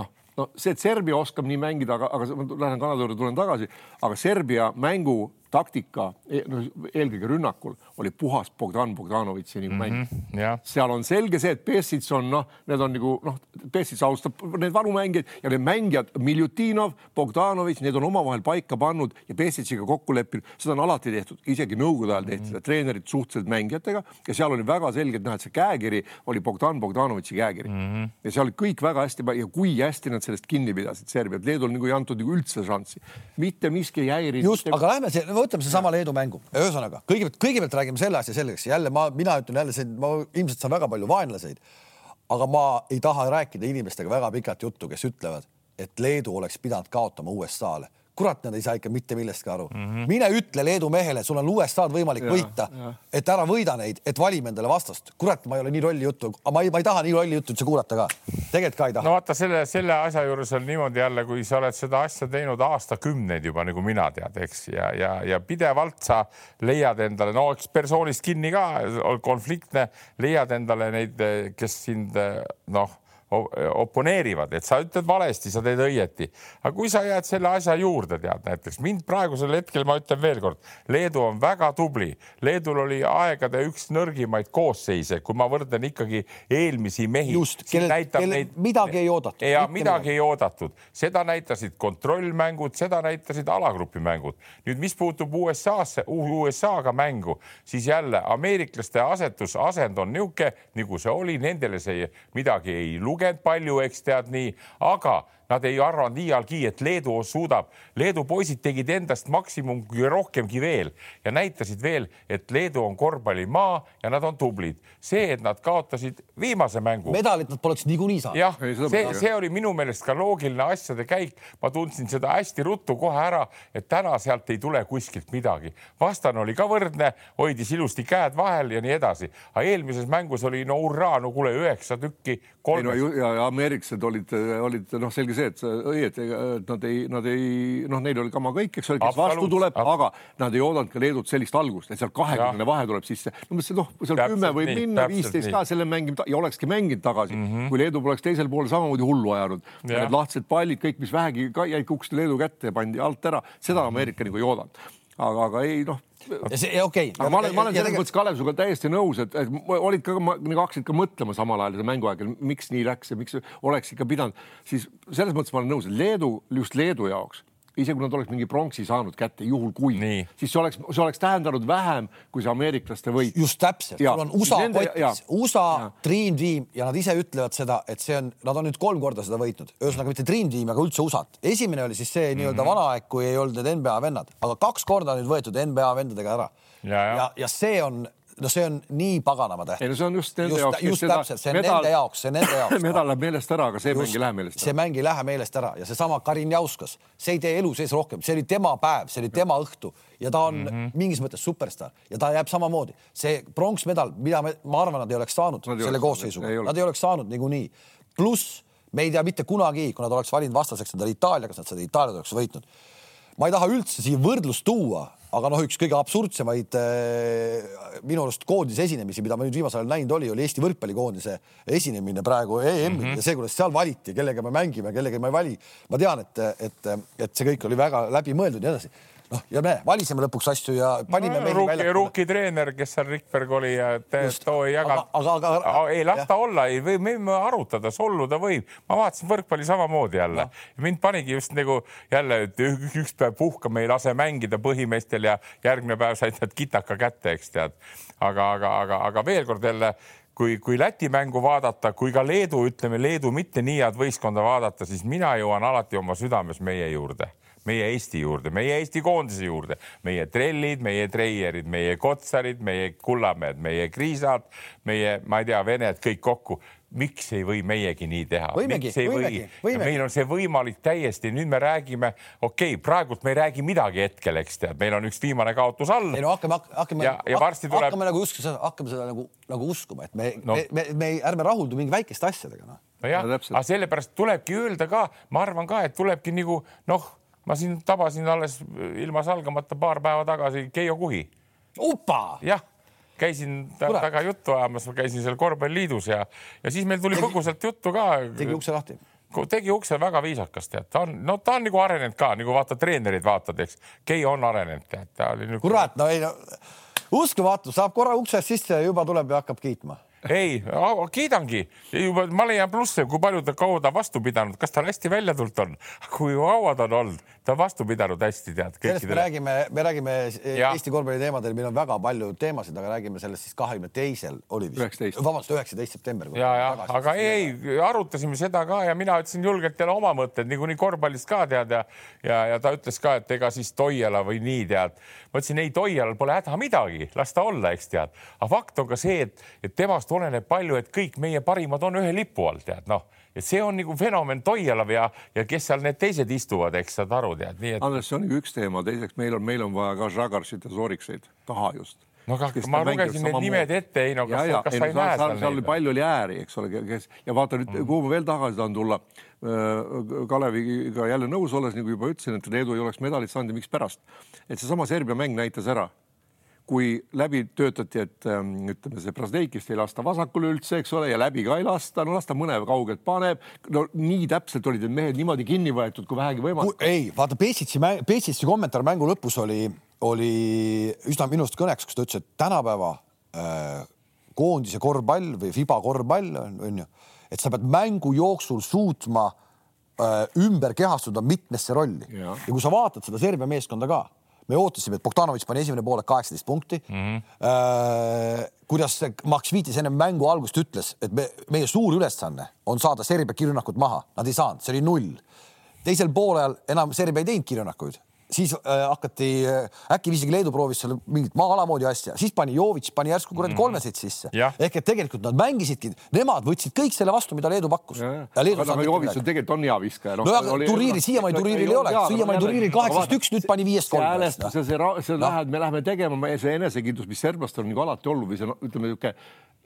[SPEAKER 2] noh, no see, et Serbia oskab nii mängida, aga, aga ma lähen Kanada juurde, tulen tagasi, aga Serbia mängu taktika, e-, no eelkõige rünnakul oli puhas Bogdan Bogdanovitši nagu mäng mm. -hmm, yeah. seal on selge see, et Pessits on noh, need on nagu noh, Pessits austab need vanu mängijaid ja need mängijad, Miljutinov, Bogdanovitš, need on omavahel paika pannud ja Pessitsiga kokku leppinud, seda on alati tehtud, isegi nõukogude ajal tehti seda mm -hmm. treenerid suhteliselt mängijatega ja seal oli väga selgelt näha, et see käekiri oli Bogdan Bogdanovitši käekiri mm -hmm. ja seal oli kõik väga hästi ja kui hästi nad sellest kinni pidasid, Serbiat, Leedul nagu ei antud nagu üldse šanssi, mitte miski ei häirinud.
[SPEAKER 1] just aga lähme see võtame seesama Leedu mängu, ühesõnaga kõigepealt, kõigepealt räägime selle asja selgeks, jälle ma, mina ütlen jälle ma ilmselt saan väga palju vaenlaseid, aga ma ei taha rääkida inimestega väga pikalt juttu, kes ütlevad, et Leedu oleks pidanud kaotama USA-le kurat, nad ei saa ikka mitte millestki aru mm. -hmm. mine ütle Leedu mehele, sul on USA-d võimalik ja, võita, et ära võida neid, et valime endale vastast. kurat, ma ei ole nii lolli juttu, ma ei, ma ei taha nii lolli juttu üldse kuulata ka. tegelikult ka ei taha.
[SPEAKER 3] no vaata selle, selle asja juures on niimoodi jälle, kui sa oled seda asja teinud aastakümneid juba nagu mina tead, eks, ja, ja, ja pidevalt sa leiad endale, no eks persoonist kinni ka, konfliktne, leiad endale neid, kes sind noh oponeerivad, et sa ütled valesti, sa teed õieti. aga kui sa jääd selle asja juurde, tead näiteks mind praegusel hetkel, ma ütlen veelkord, Leedu on väga tubli. Leedul oli aegade üks nõrgimaid koosseise, kui ma võrdlen ikkagi eelmisi mehi.
[SPEAKER 1] just, kellel, kellel midagi ei oodatud.
[SPEAKER 3] ja midagi ei oodatud, seda näitasid kontrollmängud, seda näitasid alagrupimängud. nüüd, mis puutub USA-sse, USA-ga mängu, siis jälle ameeriklaste asetus, asend on niisugune, nagu see oli, nendele see midagi ei lugenud lugenud palju, eks tead nii, aga Nad ei arvanud iialgi, et Leedu suudab. Leedu poisid tegid endast maksimumgi rohkemgi veel ja näitasid veel, et Leedu on korvpallimaa ja nad on tublid. see, et nad kaotasid viimase mängu.
[SPEAKER 1] medalit nad poleks niikuinii saanud.
[SPEAKER 3] jah, see, see oli minu meelest ka loogiline asjade käik. ma tundsin seda hästi ruttu kohe ära, et täna sealt ei tule kuskilt midagi. vastane oli ka võrdne, hoidis ilusti käed vahel ja nii edasi. aga eelmises mängus oli no hurraa, no kuule, üheksa tükki.
[SPEAKER 2] No, ja, ja ameeriklased olid, olid noh, selge see, see, et õieti, et nad ei, nad ei, noh, neil oli kama kõik, eks ole, kes vastu tuleb, aga nad ei oodanud ka Leedut sellist algust, et seal kahekümne vahe tuleb sisse. no mõtlesin, noh, seal kümme võib nii, minna, viisteist ka selle mängima ja olekski mänginud tagasi mm, -hmm. kui Leedu poleks teisel poolel samamoodi hullu ajanud. Need lahtised pallid, kõik, mis vähegi ka jäid kukkusid Leedu kätte ja pandi alt ära, seda mhm. Ameerika nagu ei oodanud. aga, aga ei noh
[SPEAKER 1] see okei.
[SPEAKER 2] Okay.. ma olen, ma olen selles mõttes Kalev sinuga täiesti nõus, et, et olid ka, nagu hakkasid ka mõtlema samal ajal mängu ajal, miks nii läks ja miks oleks ikka pidanud, siis selles mõttes ma olen nõus, et Leedu, just Leedu jaoks isegi kui nad oleks mingi pronksi saanud kätte, juhul kui, siis see oleks, see oleks tähendanud vähem kui see ameeriklaste võit.
[SPEAKER 1] just täpselt, sul on USA kotis, USA ja. Dream Team ja nad ise ütlevad seda, et see on, nad on nüüd kolm korda seda võitnud, ühesõnaga mitte Dream Team, aga üldse USA-t. esimene oli siis see mm -hmm. nii-öelda vana aeg, kui ei olnud need NBA vennad, aga kaks korda nüüd võetud NBA vendadega ära. ja, ja, ja, ja see on no see on nii paganama tähtis.
[SPEAKER 2] ei no see on just nende
[SPEAKER 1] just,
[SPEAKER 2] jaoks.
[SPEAKER 1] just täpselt, see on medal, nende jaoks, see on nende jaoks.
[SPEAKER 2] medal läheb meelest ära, aga see just, mäng ei lähe meelest ära.
[SPEAKER 1] see mäng ei lähe meelest ära ja seesama Karin Jauskas, see ei tee elu sees rohkem, see oli tema päev, see oli tema õhtu ja ta on mm -hmm. mingis mõttes superstaar ja ta jääb samamoodi. see pronksmedal, mida me, ma arvan, nad ei oleks saanud nad selle koosseisuga, nad ei oleks saanud niikuinii. pluss me ei tea mitte kunagi, kui nad oleks valinud vastaseks endale Itaalia, kas nad seda Itaaliat oleks võitnud. ma ei taha üldse siia võrdlust tuua aga noh, üks kõige absurdsemaid äh, minu arust koondise esinemisi, mida ma nüüd viimasel ajal näinud oli, oli Eesti võrkpallikoondise esinemine praegu EM-il mm -hmm. ja see, kuidas seal valiti, kellega me mängime, kellega me ei vali. ma tean, et, et, et see kõik oli väga läbimõeldud ja nii edasi noh, ja me valisime lõpuks asju ja panime
[SPEAKER 3] no, ruuki, ruuki treener, kes seal Rikberg oli ja too ei jaganud. aga, aga, aga. ei las ta olla, ei või, me võime arutada, solluda võib. ma vaatasin võrkpalli samamoodi jälle. mind panigi just nagu jälle, et üks päev puhkame, ei lase mängida põhimeestel ja järgmine päev said nad kitaka kätte, eks tead. aga, aga, aga, aga veel kord jälle kui, kui Läti mängu vaadata, kui ka Leedu, ütleme Leedu mitte nii head võistkonda vaadata, siis mina jõuan alati oma südames meie juurde meie Eesti juurde, meie Eesti koondise juurde, meie trellid, meie treierid, meie kotsarid, meie kullamäed, meie kriisad, meie, ma ei tea, vened kõik kokku miks ei või meiegi nii teha?
[SPEAKER 1] võimegi, võimegi,
[SPEAKER 3] võimegi. meil on see võimalik täiesti, nüüd me räägime, okei okay,, praegult me ei räägi midagi hetkel, eks tead, meil on üks viimane kaotus all.
[SPEAKER 1] ei no hakkame, hakkame,
[SPEAKER 3] ja, ja varsti tuleb.
[SPEAKER 1] hakkame nagu uskuma, hakkame seda nagu, nagu uskuma, et me no., me, me, me ärme rahuldu mingi väikeste asjadega noh.
[SPEAKER 3] nojah no, aga sellepärast tulebki öelda ka, ma arvan ka, et tulebki nagu noh ma siin tabasin alles ilma salgamata paar päeva tagasi Keijo Kuhi. jah, käisin temaga juttu ajamas, ma käisin seal korvpalliliidus ja, ja siis meil tuli põgusalt juttu ka.
[SPEAKER 1] tegi ukse lahti
[SPEAKER 3] tegi ukse väga viisakas, tead, ta on, no ta on nagu arenenud ka, nagu vaata treenerid vaatad, eks. Keijo on arenenud, tead, ta oli
[SPEAKER 1] nagu.... kurat, no ei no uskumatu, saab korra uksest sisse ja juba tuleb ja hakkab kiitma
[SPEAKER 3] ei, kiidangi juba, ma leian plusse, kui palju ta kaua ta vastu pidanud, kas tal hästi välja tulnud on, kui kaua ta on olnud, ta on vastu pidanud hästi, tead.
[SPEAKER 1] sellest me räägime, me räägime ja. Eesti korvpalli teemadel, meil on väga palju teemasid, aga räägime sellest siis kahekümne teisel oli vist, vabandust, üheksateist september.
[SPEAKER 3] ja, ja aga ei, ei, arutasime seda ka ja mina ütlesin julgelt jälle oma mõtted niikuinii korvpallist ka tead ja ja, ja ta ütles ka, et ega siis Toiala või nii tead. Ma ütlesin ei, Toialal pole häda midagi, las ta olla, eks tead, aga fakt on ka see, et, et temast oleneb palju, et kõik meie parimad on ühe lipu all, tead noh, et see on nagu fenomen Toialav ja, ja kes seal need teised istuvad, eks saad aru, tead, nii
[SPEAKER 2] et. Andres, see on üks teema, teiseks meil on, meil on vaja ka Žagarsit ja Zorikseid. Taha just
[SPEAKER 3] no aga ma lugesin need nimed ette, ei no kas, ja, kas sa ei näe
[SPEAKER 2] seal, seal oli palju oli ääri, eks ole, kes ja vaata nüüd mm., kuhu ma veel tagasi tahan tulla. Äh, Kaleviga jälle nõus olles, nagu juba ütlesin, et Leedu ei oleks medalit saanud ja mikspärast. et seesama Serbia mäng näitas ära kui läbi töötati, et ähm, ütleme, see Brasdeikist ei lasta vasakule üldse, eks ole, ja läbi ka ei lasta, no las ta mõne kaugelt paneb. no nii täpselt olid need mehed niimoodi kinni võetud, kui vähegi võimalik.
[SPEAKER 1] ei, vaata Pesitsi, Pesitsi kommentaar mängu lõpus oli, oli üsna minu arust kõneks, kus ta ütles, et tänapäeva äh, koondise korvpall või Fiba korvpall on, on ju, et sa pead mängu jooksul suutma äh, ümber kehastuda mitmesse rolli ja. ja kui sa vaatad seda Serbia meeskonda ka me ootasime, et Bogdanovitš pani esimene poolek kaheksateist punkti mm. -hmm. Kuidas Max Viitis enne mängu algust ütles, et me, meie suur ülesanne on saada Serbia kirjunnakut maha, nad ei saanud, see oli null. teisel poolel enam Serbia ei teinud kirjunnakuid siis äh, hakati äh,, äkki isegi Leedu proovis seal mingit maa-ala moodi asja, siis pani Jovitš pani järsku kuradi mm. kolmeseid sisse. ehk et tegelikult nad mängisidki, nemad võtsid kõik selle vastu, mida Leedu pakkus.
[SPEAKER 2] aga Jovitš on tegelikult on hea viskaja
[SPEAKER 1] no,. no aga turniiri siiamaani turniiril ei ole, siiamaani turniiril kaheksateist üks, nüüd pani viiest kolm.
[SPEAKER 2] see, see, see, see läheb, me läheme tegema, see enesekindlus, mis serblastel on nagu alati olnud või see no, ütleme niisugune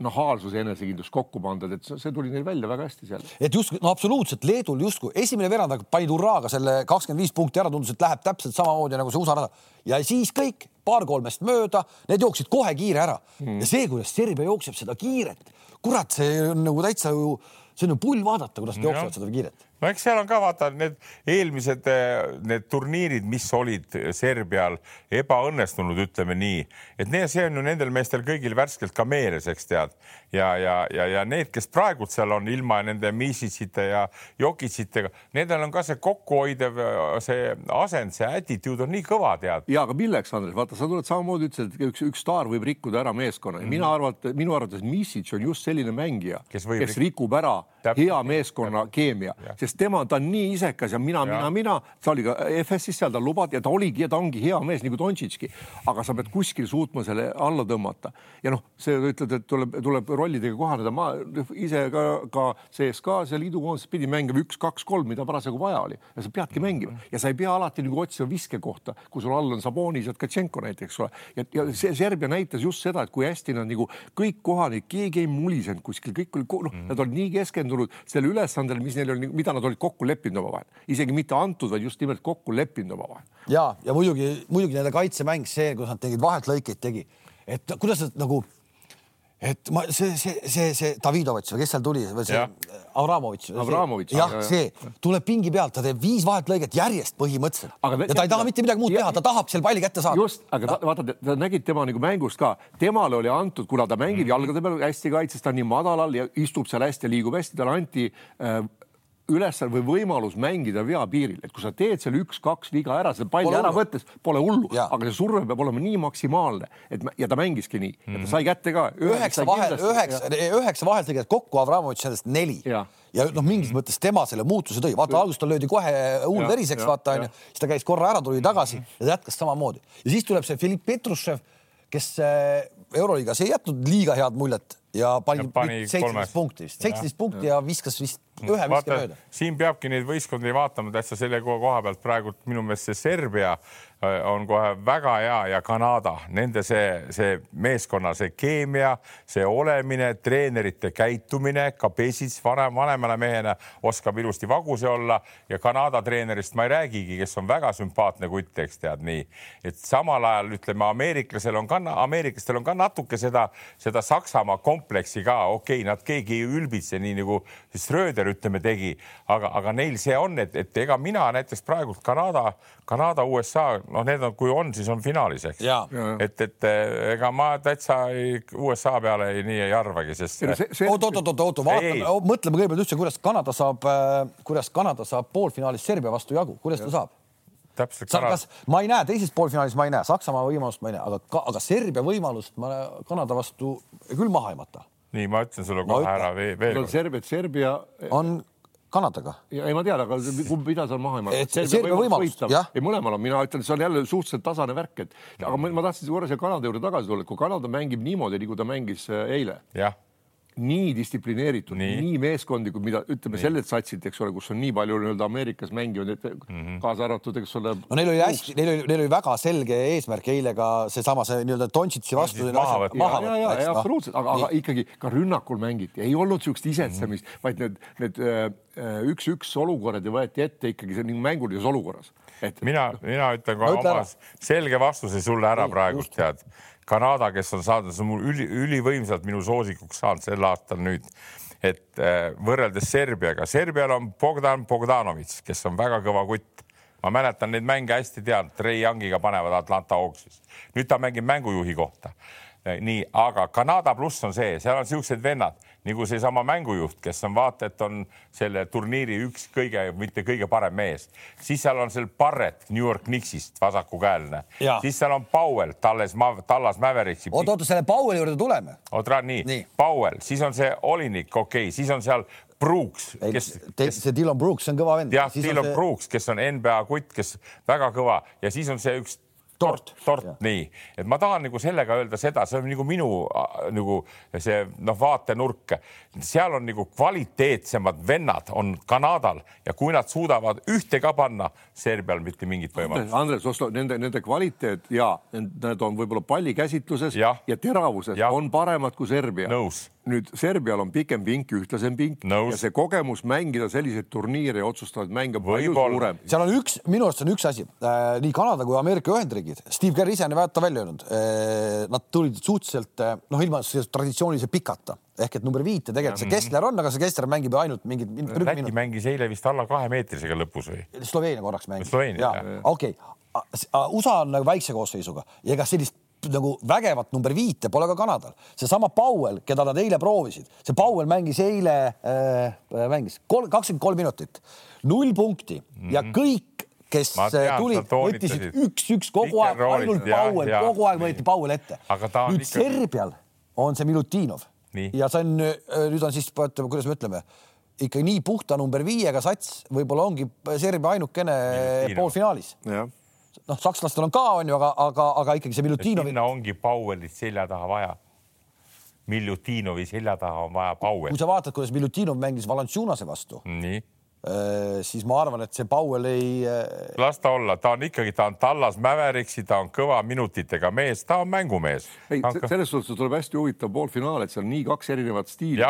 [SPEAKER 2] nahaalsus ja enesekindlus kokku pandud, et see tuli neil välja väga hästi seal.
[SPEAKER 1] et just, no absoluutselt, Leedul justkui esimene veerand panid hurraaga selle kakskümmend viis punkti ära, tundus, et läheb täpselt samamoodi nagu see USA rada. Ja siis kõik paar-kolmest mööda, need jooksid kohe kiire ära. Mm. ja see, kuidas Serbia jookseb seda kiiret, kurat, see on nagu täitsa ju, see on ju pull vaadata, kuidas nad jooksevad seda kiiret
[SPEAKER 3] no eks seal on ka vaata need eelmised eh, need turniirid, mis olid Serbial ebaõnnestunud, ütleme nii, et need, see on ju nendel meestel kõigil värskelt ka meeles, eks tead. ja, ja, ja, ja need, kes praegult seal on ilma nende Misicite ja Jokicitega, nendel on ka see kokkuhoidev, see asend, see attitude on nii kõva, tead.
[SPEAKER 2] ja aga milleks, Andres, vaata, sa tuled samamoodi ütlesid, et üks, üks staar võib rikkuda ära meeskonna mm -hmm. mina arvan, minu arvates Misic on just selline mängija, kes, kes rikub ära Täpselt. hea meeskonna keemia, sest sest tema, ta on nii isekas ja mina, mina, mina, ta oli ka FS-is seal, ta lubati ja ta oligi ja ta ongi hea mees nagu Dontšitški, aga sa pead kuskil suutma selle alla tõmmata. Ja noh, see ütled, et tuleb, tuleb rollidega kohaneda, ma ise ka, ka CSKA-s ja liidukoondises pidi mängima üks, kaks, kolm, mida parasjagu vaja oli. Ja sa peadki mängima. Ja sa ei pea alati nagu otsima viskekohta, kui sul all on Sabonis ja Tkatšenko näiteks, eks ole. ja, ja see Serbia näitas just seda, et kui hästi nad nagu kõik kohalik, keegi ei mulisenud kuskil, kõik oli, noh mm. nad olid nii keskendunud sellele ülesandele, mis neil oli, mida nad olid kokku leppinud omavahel, isegi mitte antud, vaid just nimelt kokku leppinud omavahel.
[SPEAKER 1] ja, ja muidugi, muidugi nende kaitsemäng, see, kus nad tegid vahetlõikeid, tegi, et kuidas nad nagu et ma see, see, see, see Davidovitš või kes seal tuli või see Avramovitš.
[SPEAKER 2] Avramovitš.
[SPEAKER 1] jah, see tuleb pingi pealt, ta teeb viis vahetlõiget järjest põhimõtteliselt. ja ta ei taha mitte midagi muud ja, teha, ta tahab selle palli kätte saada.
[SPEAKER 2] just, aga ta, vaata, ta nägid tema nagu mängust ka, temale oli antud, kuna ta mängib mm. jalgade peal hästi kaitses, ta on nii madalal ja istub seal hästi ja liigub hästi, talle anti äh, ülesanne või võimalus mängida veapiiril, et kui sa teed selle üks-kaks viga ära, selle palli ära võttes, pole hullu, aga see surve peab olema nii maksimaalne, et ja ta mängiski nii. Mm, -hmm. ta sai kätte ka.
[SPEAKER 1] üheksa vahel, üheksa, üheksa vaheltõiget kokku, Avramovitš sellest neli. Ja, ja noh, mingis mõttes tema selle muutuse tõi, vaata alguses tal löödi kohe huul veriseks, vaata onju, siis ta käis korra ära, tuli tagasi mm -hmm. ja ta jätkas samamoodi. Ja siis tuleb see Filipp Petrušev, kes äh, Euroliigas ei jätnud liiga head muljet ja pani, pani seitseteist punkti vist, seitseteist punkti ja viskas vist ühe viske mööda.
[SPEAKER 3] siin peabki neid võistkondi vaatama täitsa selle koha pealt praegult minu meelest see Serbia on kohe väga hea ja Kanada, nende see, see meeskonna, see keemia, see olemine, treenerite käitumine, ka Pesic vanem, vanemana mehena oskab ilusti vaguse olla ja Kanada treenerist ma ei räägigi, kes on väga sümpaatne kutt, eks tead nii, et samal ajal ütleme, ameeriklasel on ka, ameeriklastel on ka natuke seda, seda Saksamaa kompleksi ka, okei okay,, nad keegi ei ülbitse, nii nagu Schröder ütleme tegi, aga, aga neil see on, et, et ega mina näiteks praegult Kanada, Kanada, USA noh, need on, kui on, siis on finaalis, eks. et, et eh, ega ma täitsa ei, USA peale ei, nii ei arvagi, sest.
[SPEAKER 1] oot, oot, oot, oot, vaatame, mõtleme kõigepealt üldse, kuidas Kanada saab, äh, kuidas Kanada saab poolfinaalis Serbia vastu jagu, kuidas ta saab?
[SPEAKER 3] täpselt.
[SPEAKER 1] kas ma ei näe teises poolfinaalis, ma ei näe Saksamaa võimalust, ma ei näe, aga, aga Serbia võimalust ma Kanada vastu küll maha ei mata.
[SPEAKER 3] nii, ma ütlen sulle kohe ära veel.
[SPEAKER 2] Serbia, Serbia
[SPEAKER 1] on Kanadaga.
[SPEAKER 2] ei, ma tean, aga kumb, mida seal maha ei
[SPEAKER 1] maha. Serbia võimalus, jah.
[SPEAKER 2] ei, mõlemal on, mina ütlen, see on jälle suhteliselt tasane värk, et aga ma, ma tahtsin korra selle Kanada juurde tagasi tulla, et kui Kanada mängib niimoodi, nagu ta mängis äh, eile.
[SPEAKER 3] jah
[SPEAKER 2] nii distsiplineeritud, nii meeskondlikud, mida ütleme, sellelt satsilt, eks ole, kus on nii palju nii-öelda Ameerikas mängivad mm, -hmm. kaasa arvatud, eks ole.
[SPEAKER 1] no neil oli hästi, neil oli, neil oli väga selge eesmärk eile ka seesama, see nii-öelda Dontšitsi vastu.
[SPEAKER 2] maha võtta. ja, ja, ja, ja absoluutselt, aga, aga ikkagi ka rünnakul mängiti, ei olnud niisugust isetsemist mm, -hmm. vaid need, need äh, üks-üks olukorrad ja võeti ette ikkagi nii mängulises olukorras.
[SPEAKER 3] et mina, mina ütlen kohe oma selge vastuse sulle ära praegu, tead Kanada, kes on saanud, see on mul üli, ülivõimsalt minu soosikuks saanud sel aastal nüüd, et äh, võrreldes Serbiaga, Serbial on Bogdan Bogdanovitš, kes on väga kõva kutt. ma mäletan neid mänge hästi, tean, Trey Youngiga panevad Atlanta Hawksis. nüüd ta mängib mängujuhi kohta. nii, aga Kanada pluss on see, seal on siuksed vennad nagu seesama mängujuht, kes on vaata, et on selle turniiri üks kõige, mitte kõige parem mees, siis seal on seal Barrett New York Knicksist vasakukäeline, siis seal on Powell, Talles, Tallas Mavericksi.
[SPEAKER 1] oota, oota, selle Powelli juurde tuleme.
[SPEAKER 3] oota, nii, nii., Powell, siis on see Olinik, okei okay., siis on seal Brooks,
[SPEAKER 1] kes, kes.... see Dylan Brooks, on kõva vend.
[SPEAKER 3] jah, Dylan see... Brooks, kes on NBA kutt, kes väga kõva ja siis on see üks tort, tort, nii, et ma tahan nagu sellega öelda seda, see on nagu minu nagu see noh, vaatenurk, seal on nagu kvaliteetsemad vennad on Kanadal ja kui nad suudavad ühte ka panna, Serbial mitte mingit võimalust.
[SPEAKER 2] Andres Oslo, nende, nende kvaliteet ja need on võib-olla pallikäsitluses ja, ja teravuses ja. on paremad kui Serbia.
[SPEAKER 3] nõus
[SPEAKER 2] nüüd Serbial on pikem pink, ühtlasem pink Nõus. ja see kogemus mängida selliseid turniire ja otsustavaid mänge palju suurem.
[SPEAKER 1] seal on üks, minu arust on üks asi äh,, nii Kanada kui Ameerika Ühendriigid, Steve Kerr ise on vaata välja öelnud äh,, nad tulid suhteliselt äh, noh, ilma traditsioonilise pikata ehk et number viite tegelikult see Kessler on, aga see Kessler mängib ainult mingit.
[SPEAKER 3] Läti mängis eile vist alla kahemeetrisega lõpus või?
[SPEAKER 1] Sloveenia korraks mängis. okei, USA on nagu väikse koosseisuga ja ega sellist nagu vägevat number viite pole ka Kanadal. seesama Powell, keda nad eile proovisid, see Powell mängis eile äh,, mängis kakskümmend kolm minutit, null punkti. Mm -hmm. ja kõik kes tean, tulid, võttisid üks-üks kogu aeg, ainult Powell, kogu aeg võeti Powell ette. nüüd ikka... Serbial on see Milutinov. Ja see on, äh, nüüd on siis, kuidas me ütleme, ikka nii puhta number viiega sats võib-olla ongi Serbia ainukene poolfinaalis. Noh, sakslastel on ka, on ju, aga, aga, aga ikkagi see Milutinovi.
[SPEAKER 3] sinna ongi Powellit selja taha vaja. Miljutinovi selja taha on vaja Powellit.
[SPEAKER 1] kui sa vaatad, kuidas Miljutinov mängis Valanciunase vastu.
[SPEAKER 3] nii
[SPEAKER 1] siis ma arvan, et see Powell ei. Äh,
[SPEAKER 3] las ta olla, ta on ikkagi, ta on Tallas Mäveriksi, ta on kõva minutitega mees, ta on mängumees.
[SPEAKER 2] ei, selles suhtes tuleb hästi huvitav poolfinaal, et seal on nii kaks erinevat stiili,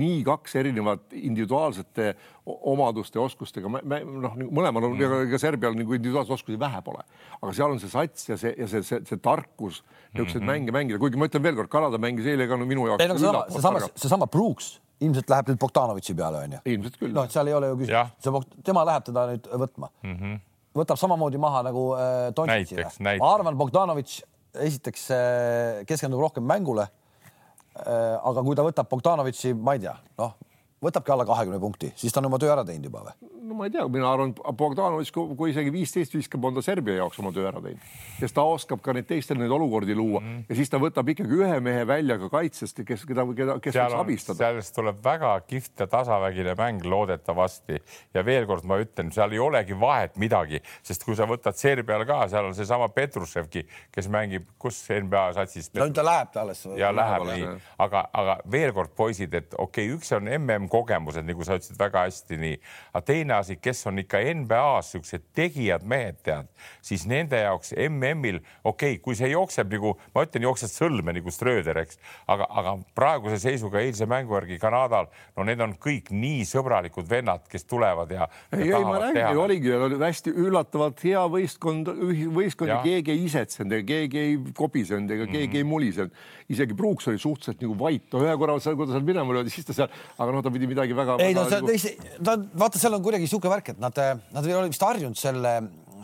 [SPEAKER 2] nii kaks erinevat individuaalsete omaduste, oskustega, noh, mõlemal on mm., ega Serbial nagu individuaalseid oskusi vähe pole, aga seal on see sats ja see ja see, see, see tarkus niisuguseid mm -hmm. mänge mängida, kuigi ma ütlen veelkord, Kanada mängis eile ka no minu jaoks.
[SPEAKER 1] ei no seesama, seesama, seesama Brooks ilmselt läheb nüüd Bogdanovitši peale, onju.
[SPEAKER 2] ilmselt küll.
[SPEAKER 1] noh, et seal ei ole ju küsimust, see, tema läheb teda nüüd võtma mm. -hmm. võtab samamoodi maha nagu äh, Dontšitši. ma arvan, Bogdanovitš esiteks äh, keskendub rohkem mängule äh,. aga kui ta võtab Bogdanovitši, ma ei tea, noh, võtabki alla kahekümne punkti, siis ta on oma töö ära teinud juba või?
[SPEAKER 2] no ma ei tea, mina arvan, Bogdanovitš, kui isegi viisteist viskab, on ta Serbia jaoks oma töö ära teinud, sest ta oskab ka neid teistel neid olukordi luua mm -hmm. ja siis ta võtab ikkagi ühe mehe välja ka kaitsest, kes, keda, keda, kes võiks abistada.
[SPEAKER 3] sellest tuleb väga kihvt ja tasavägine mäng loodetavasti ja veel kord ma ütlen, seal ei olegi vahet midagi, sest kui sa võtad Serbial ka, seal on seesama Petruševki, kes mängib, kus NBA satsis.
[SPEAKER 1] no ta läheb ta alles.
[SPEAKER 3] ja läheb nii, aga, aga veel kord poisid, et okei okay,, üks on mm kogemused, nagu sa ütlesid väga hästi nii, aga teine asi, kes on ikka NBA-s siuksed tegijad mehed, tead, siis nende jaoks MM-il okei okay,, kui see jookseb nagu ma ütlen, jooksed sõlme nagu Ströder, eks, aga, aga praeguse seisuga eilse mängu järgi Kanadal, no need on kõik nii sõbralikud vennad, kes tulevad ja.
[SPEAKER 2] ei, ei ma räägin, oligi oli hästi üllatavalt hea võistkond, võistkond ja keegi ei isetsenud ega keegi ei kobisenud ega mm -hmm. keegi ei mulisenud. isegi Brooks oli suhteliselt nagu vait, no ühe korra, kui ta seal minema löödi, siis ta seal, aga noh, ta pidi midagi väga.
[SPEAKER 1] ei no
[SPEAKER 2] see
[SPEAKER 1] nagu... ta, vaata, seal on kuidagi niisugune värk, et nad, nad ei ole vist harjunud selle,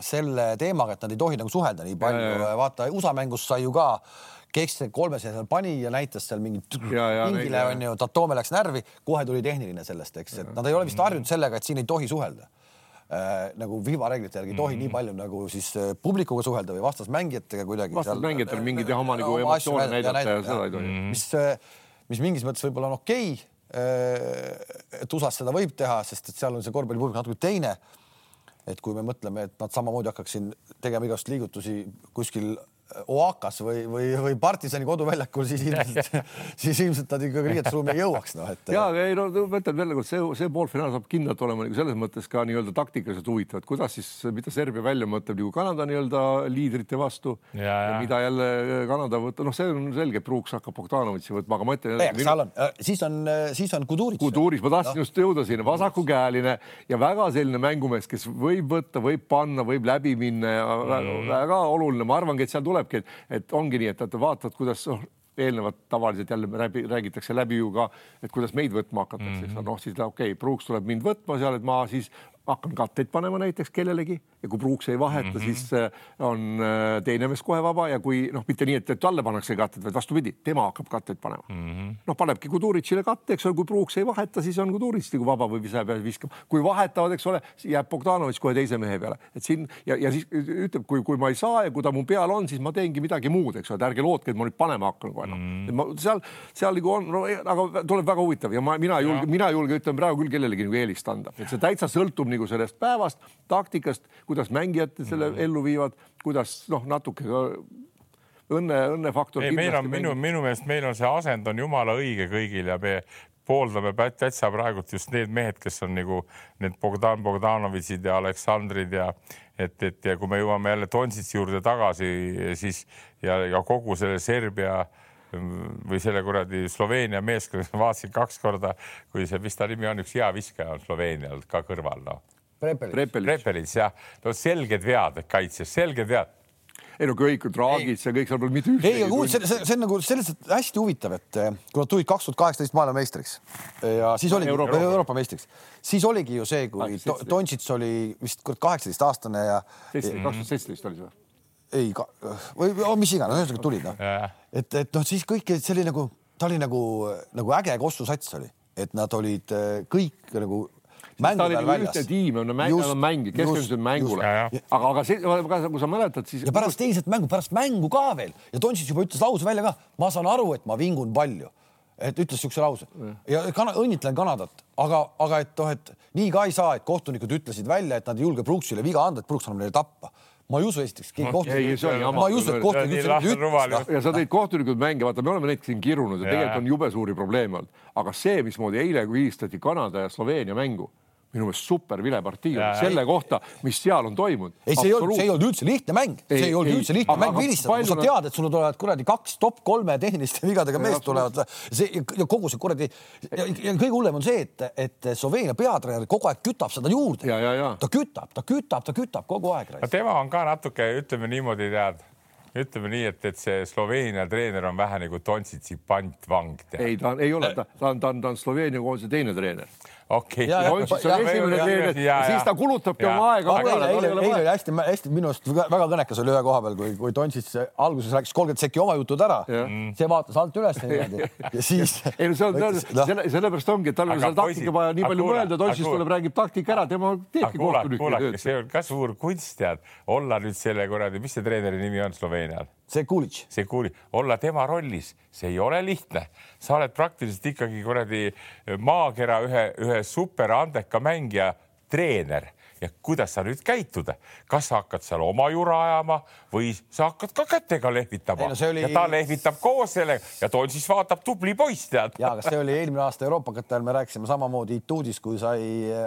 [SPEAKER 1] selle teemaga, et nad ei tohi nagu suhelda nii palju. vaata USA mängus sai ju ka kes kolme seal pani ja näitas seal mingit pingile onju, Tatome läks närvi, kohe tuli tehniline sellest, eks, et nad ei ole vist harjunud sellega, et siin ei tohi suhelda äh,. nagu FIFA reeglite järgi ei tohi mm -hmm. nii palju nagu siis äh, publikuga suhelda või vastasmängijatega kuidagi.
[SPEAKER 2] vastasmängijatel mingeid oma nagu emotsioone näidata ja seda ei tohi.
[SPEAKER 1] mis, äh, mis mingis mõttes võib-olla on okei okay Äh, et USA-s seda võib teha, sest et seal on see korvpallipublik natuke teine. et kui me mõtleme, et nad samamoodi hakkaks siin tegema igast liigutusi kuskil Oakas või, või, või partisani koduväljakul, siis ilmselt, siis ilmselt nad ikkagi riietusruumi ei jõuaks, noh et.
[SPEAKER 2] ja ei no ma ütlen veel kord, see, see poolfinaal saab kindlalt olema nagu selles mõttes ka nii-öelda taktikaliselt huvitav, et kuidas siis, mida Serbia välja mõtleb nagu Kanada nii-öelda liidrite vastu. mida jälle Kanada võtab, noh, see on selge, et Pruuks hakkab Bogdanovitši võtma, aga ma ütlen.
[SPEAKER 1] Minu... äh, siis on, äh, siis on Kuduritš.
[SPEAKER 2] Kuduritš, ma tahtsin no. just jõuda sinna, vasakukäeline ja väga selline mängumees, kes võib võtta, võib panna, võib läbi minna ja mm. väga, väga oluline, ma arvangi, et seal tuleb tulebki, et, ongi nii, et, vaatad, kuidas noh, eelnevalt tavaliselt jälle läbi, räägitakse läbi ju ka, et kuidas meid võtma hakatakse mm, -hmm. noh, siis okei okay,, Pruuks tuleb mind võtma seal, et ma siis hakkan katteid panema näiteks kellelegi ja kui pruuks ei vaheta mm, -hmm. siis äh, on äh, teine mees kohe vaba ja kui noh, mitte nii, et, talle pannakse katted, vaid vastupidi, tema hakkab katteid panema mm. -hmm. noh, panebki Kuduritšile katte, eks ole, kui pruuks ei vaheta, siis on Kuduritš nagu vaba või vise peale viskab. kui vahetavad, eks ole, jääb Bogdanovitš kohe teise mehe peale, et siin ja, ja siis ütleb, kui, kui ma ei saa ja kui ta mu peal on, siis ma teengi midagi muud, eks ole, et ärge lootke, et ma nüüd panema hakkan kohe noh mm -hmm.. ma seal, seal nagu on no,, aga tuleb väga huvitav ja ma, mina julge, mina julgen, ütlen praegu küll kellelegi nagu eelist anda, et see täitsa sõltub nagu sellest päevast, taktikast, kuidas mängijad selle mm. ellu viivad, kuidas noh, natuke ka õnne, õnnefaktor.
[SPEAKER 3] meil on minu, minu meelest meil on see asend on jumala õige kõigil ja me pooldame täitsa praegult just need mehed, kes on nagu need Bogdan Bogdanovitšid ja Aleksandrid ja et, et ja kui me jõuame jälle Tonsitsi juurde tagasi, siis ja, ja kogu selle Serbia või selle kuradi Sloveenia meeskonna, vaatasin kaks korda, kui see, mis ta nimi on, üks hea viskaja on Sloveenial ka kõrval, noh Prepelits jah, no selged vead kaitses, selged vead
[SPEAKER 2] ei no kõik traagid, see kõik seal pole mitte ühtegi.
[SPEAKER 1] ei, aga kuulge, see, see on nagu selles mõttes hästi huvitav, et eh, kui nad tulid kaks tuhat kaheksateist maailmameistriks ja siis oligi Euroopa, Euroopa meistriks, siis oligi ju see, kui Dontšits oli vist kaheksateist aastane ja.
[SPEAKER 2] kaks tuhat seitseteist oli see või?
[SPEAKER 1] Ei, või oh, mis iganes, ühesõnaga tulid noh, et, et noh, siis kõik, see oli nagu, ta oli nagu, nagu äge Kossu sats oli, et nad olid eh, kõik nagu
[SPEAKER 2] mängu peal väljas. ühtne tiim on mänginud mängi, keskendunud mängule. aga, aga see, kui sa mäletad, siis.
[SPEAKER 1] ja pärast eilset mängu, pärast mängu ka veel. Ja Dontšis juba ütles lause välja ka, ma saan aru, et ma vingun palju. Et ütles siukse lause. Ja kana, õnnitlen Kanadat, aga, aga et noh, et nii ka ei saa, et kohtunikud ütlesid välja, et nad ei julge Brooksile viga anda, et Brooks annab neile tappa ma ei usu esiteks, keegi kohtunik, ma ei usu, et kohtunikud
[SPEAKER 2] seda ütlesid. ja sa tõid kohtunikud mänge, vaata, me oleme neid siin kirunud ja tegelikult on jube suuri probleeme olnud, aga see, mismoodi eile vilistati Kanada ja Sloveenia mängu minu meelest super vilepartii selle kohta, mis seal on toimuinud.
[SPEAKER 1] ei, see ei olnud, see ei olnud üldse lihtne mäng, see ei olnud üldse lihtne mäng vilistada, kui sa tead, et sulle tulevad kuradi kaks top kolme tehniliste vigadega meest tulevad, see ja kogu see kuradi ja, ja kõige hullem on see, et, et Sloveenia peatreener kogu aeg kütab seda juurde. ta kütab, ta kütab, ta kütab kogu aeg.
[SPEAKER 3] tema on ka natuke, ütleme niimoodi, tead ütleme nii, et, et see Sloveenia treener on vähe nagu Dontsitsi pantvang.
[SPEAKER 2] ei, ta ei ole, ta, ta on, ta on, ta on Sloveenia koondise teine treener
[SPEAKER 3] okei.
[SPEAKER 2] Okay.. siis ta kulutabki oma aega.
[SPEAKER 1] eile oli hästi-hästi minu arust väga kõnekas oli ühe koha peal, kui, kui Tonsits alguses rääkis kolmkümmend sekki oma jutud ära, see vaatas alt üles niimoodi. Ja siis.
[SPEAKER 2] ei no see on, selle, sellepärast ongi, et tal on seal taktika vaja nii palju mõelda, Tonsits tuleb, räägib taktika ära, tema teebki kohtuniku
[SPEAKER 3] tööd. see on ka suur kunst tead, olla nüüd selle kuradi, mis see treeneri nimi on Sloveenial?
[SPEAKER 1] See Kulic,
[SPEAKER 3] olla tema rollis, see ei ole lihtne. sa oled praktiliselt ikkagi kuradi maakera ühe, ühe super andeka mängija treener ja kuidas sa nüüd käituda, kas sa hakkad seal oma jura ajama või sa hakkad ka kätega lehvitama no oli... ja ta lehvitab koos sellega ja Toon siis vaatab tubli poiss tead.
[SPEAKER 1] ja, aga see oli eelmine aasta Euroopa Cupi ajal, me rääkisime samamoodi Ituudis, kui sai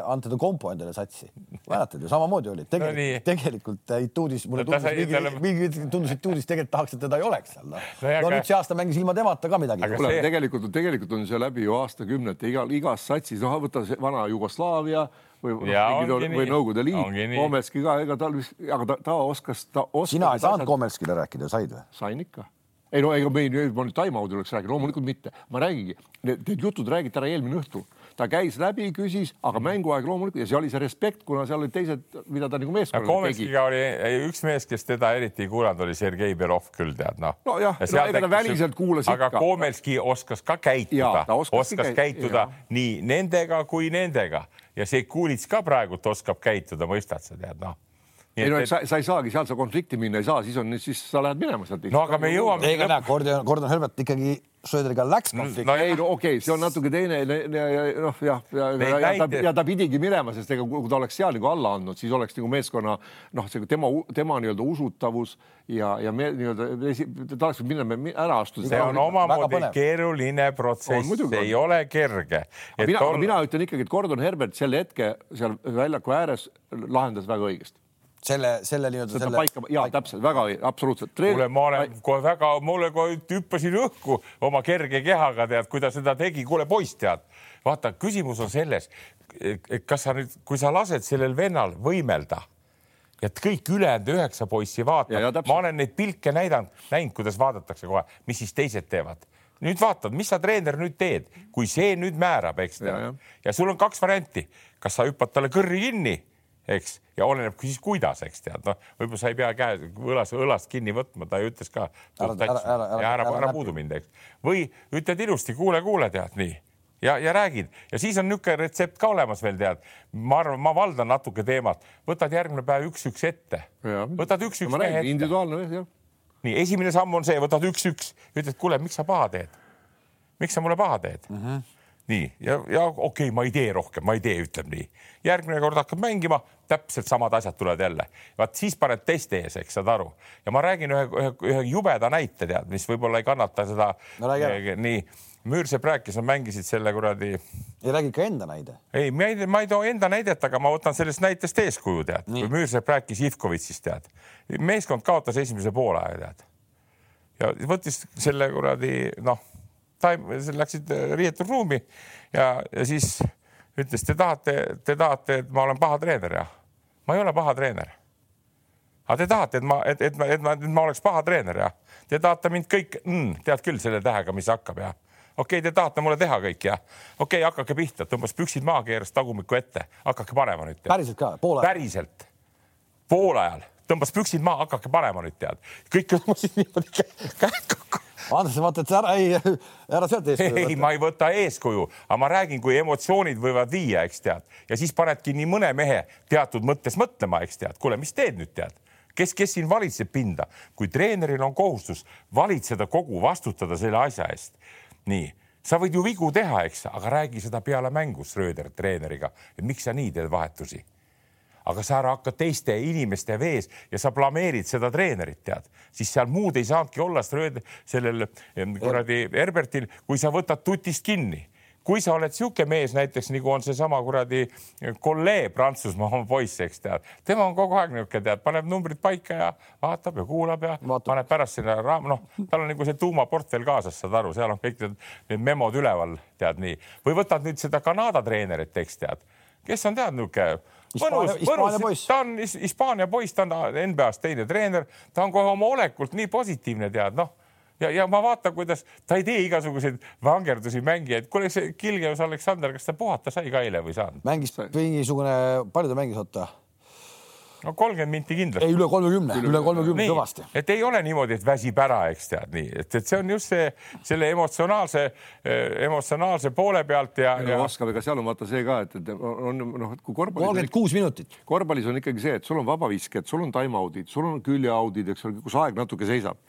[SPEAKER 1] Ante de Compo endale satsi. mäletad ju, samamoodi oli tegelikult no,, tegelikult Ituudis mulle tundus no, mingi, talle... mingi tundus Ituudis tegelikult tahaks, et teda ei oleks seal noh. no, no nüüd see aasta mängis ilma temata ka midagi.
[SPEAKER 2] kuule see..., tegelikult, tegelikult on see läbi ju aastakümnete igal, igas satsis, noh, võta see vana Jugoslaavia või, või, või Nõukogude Liit, Komelski ka, ega tal vist, aga ta, ta oskas, ta oskas.
[SPEAKER 1] sina ei saanud Komelskile rääkida, said või?
[SPEAKER 2] sain ikka. ei no ega me ei, ma nüüd time-out'i oleks rääkinud, loomulikult mitte, ma räägingi, need jutud räägiti ära eelmine õhtu ta käis läbi, küsis, aga mänguaeg loomulikult ja see oli see respekt, kuna seal olid teised, mida ta nagu meeskonnaga
[SPEAKER 3] tegi. oli üks mees, kes teda eriti ei kuulanud, oli Sergei Belov küll tead noh.
[SPEAKER 2] nojah, no ega ta väliselt kuulas
[SPEAKER 3] aga ikka. aga Komelski oskas ka käituda, oskas, oskas käituda ja. nii nendega kui nendega ja see Kulits ka praegult oskab käituda, mõistad sa tead noh
[SPEAKER 2] ei no et... sa, sa ei saagi sealt sa konflikti minna ei saa, siis on, siis sa lähed minema sealt.
[SPEAKER 3] no aga me jõuame.
[SPEAKER 1] ei, aga näe, Gordon, Gordon Herbert ikkagi Schröderiga läks konflikti.
[SPEAKER 2] no ei, no okei okay,, see on natuke teine noh, jah, ja, ja, ja, ja, ja ta pidigi minema, sest ega kui ta oleks seal nagu alla andnud, siis oleks nagu meeskonna noh, see tema, tema nii-öelda usutavus ja, ja me nii-öelda ta oleks minna ära astuda.
[SPEAKER 3] see on omamoodi keeruline protsess, ei ole kerge.
[SPEAKER 2] mina on..., mina ütlen ikkagi, et Gordon Herbert sel hetke seal väljaku ääres lahendas väga õigesti
[SPEAKER 1] selle, selle nii-öelda
[SPEAKER 2] selle. paika, ja paika. täpselt, väga absoluutselt.
[SPEAKER 3] kuule, ma olen kohe väga, mulle kohe hüppasin õhku oma kerge kehaga, tead, kui ta seda tegi. kuule, poiss, tead, vaata, küsimus on selles, kas sa nüüd, kui sa lased sellel vennal võimelda ja kõik ülejäänud üheksa poissi vaatab, ma olen neid pilke näidanud, näinud, kuidas vaadatakse kohe, mis siis teised teevad nüüd vaatad, mis sa treener nüüd teed, kui see nüüd määrab, eks ja. ja sul on kaks varianti, kas sa hüppad talle kõrri kinni eks, ja oleneb siis kuidas, eks tead, noh, võib-olla sa ei pea käe õlas, õlast kinni võtma, ta ju ütles ka. ära, ära, ära, ära, ära, ära puudu mind, eks, või ütled ilusti, kuule, kuule, tead nii ja, ja räägid ja siis on niisugune retsept ka olemas veel tead. ma arvan, ma valdan natuke teemat, võtad järgmine päev üks-üks ette, võtad üks-üks mehe
[SPEAKER 2] ette. individuaalne jah.
[SPEAKER 3] nii esimene samm on see, võtad üks-üks, ütled, kuule, miks sa paha teed? miks sa mulle paha teed uh? Mhm. Nii ja, ja okei okay,, ma ei tee rohkem, ma ei tee, ütleb nii. järgmine kord hakkad mängima, täpselt samad asjad tulevad jälle. vaat siis paned testi ees, eks saad aru. ja ma räägin ühe, ühe, ühe jubeda näite, tead, mis võib-olla ei kannata seda no,. nii, Müürsepp rääkis, nad mängisid selle kuradi.
[SPEAKER 1] ei räägi ikka enda näide.
[SPEAKER 3] ei, ma ei, ma ei too enda näidet, aga ma võtan sellest näitest eeskuju, tead. kui Müürsepp rääkis Ivkovitsist, tead. meeskond kaotas esimese poolaja, tead. ja võttis selle kuradi, noh läksid äh, riietusruumi ja, ja siis ütles, te tahate, te tahate, et ma olen paha treener, jah? ma ei ole paha treener. aga te tahate, et ma, et, et ma, et ma, et ma oleks paha treener, jah? Te tahate mind kõik mm,, tead küll selle tähega, mis hakkab, jah? okei okay,, te tahate mulle teha kõik, jah? okei okay,, hakake pihta, tõmbas püksid maha, keeras tagumikku ette, hakake panema nüüd.
[SPEAKER 1] päriselt ka, poole
[SPEAKER 3] ajal? päriselt, poole ajal tõmbas püksid maha, hakake panema nüüd tead. kõik tõmbasid niimoodi käed kokku
[SPEAKER 1] Andres, vaata, et ära ei, ära sealt
[SPEAKER 3] eeskuju. ei, ma ei võta eeskuju, aga ma räägin, kui emotsioonid võivad viia, eks tead, ja siis panedki nii mõne mehe teatud mõttes mõtlema, eks tead, kuule, mis teed nüüd tead kes, kes siin valitseb pinda, kui treeneril on kohustus valitseda kogu, vastutada selle asja eest. nii, sa võid ju vigu teha, eks, aga räägi seda peale mängu Schröder treeneriga, et miks sa nii teed vahetusi. Aga sa ära hakka teiste inimeste vees ja sa blameerid seda treenerit, tead, siis seal muud ei saanudki olla Schröder, sellel kuradi Herbertil, kui sa võtad tutist kinni kui sa oled niisugune mees näiteks nagu on seesama kuradi kolleeg Prantsusmaa oma poiss, eks tead, tema on kogu aeg niisugune, tead, paneb numbrid paika ja vaatab ja kuulab ja Vaatab. paneb pärast sinna raam, noh, tal on nagu see tuumaportfell kaasas, saad aru, seal on kõik need, need memod üleval, tead nii. või võtad nüüd seda Kanada treenerit, eks tead, kes on tead niisugune mõnus, mõnus, ta on Hispaania poiss, ta on NBA-s teine treener, ta on kohe oma olekult nii positiivne, tead, noh ja, ja ma vaatan, kuidas ta ei tee igasuguseid vangerdusi mängijaid. kuule, see Kilgeus Aleksander, kas ta puhata sai ka eile või saanud?
[SPEAKER 1] mängis mingisugune, palju ta mängis, oota?
[SPEAKER 3] No kolmkümmend minti kindlasti.
[SPEAKER 1] ei, üle kolmekümne, üle kolmekümne kõvasti.
[SPEAKER 3] et ei ole niimoodi, et väsib ära, eks tead nii, et, et see on just see, selle emotsionaalse, eh, emotsionaalse poole pealt ja,
[SPEAKER 2] ja. oskab, ega seal on vaata see ka, et, et on noh, et kui korvpallis.
[SPEAKER 1] kolmkümmend kuus minutit.
[SPEAKER 2] korvpallis on ikkagi see, et sul on vabavisked, sul on time-out'id, sul on küljeaudid, eks ole, kus aeg natuke seisab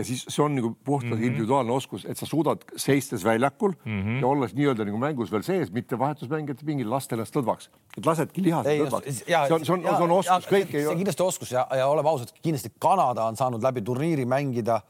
[SPEAKER 2] ja siis see on nagu puhtalt mm -hmm. individuaalne oskus, et sa suudad seistes väljakul mm -hmm. ja olles nii-öelda nagu mängus veel sees, mitte vahetusmängijate pingil, lasta ennast lõdvaks, et lasedki lihased lõdvaks. see on, see on, see on oskus, kõik
[SPEAKER 1] ei ole. kindlasti oskus ja, ja oleme ausad, kindlasti Kanada on saanud läbi turniiri mängida.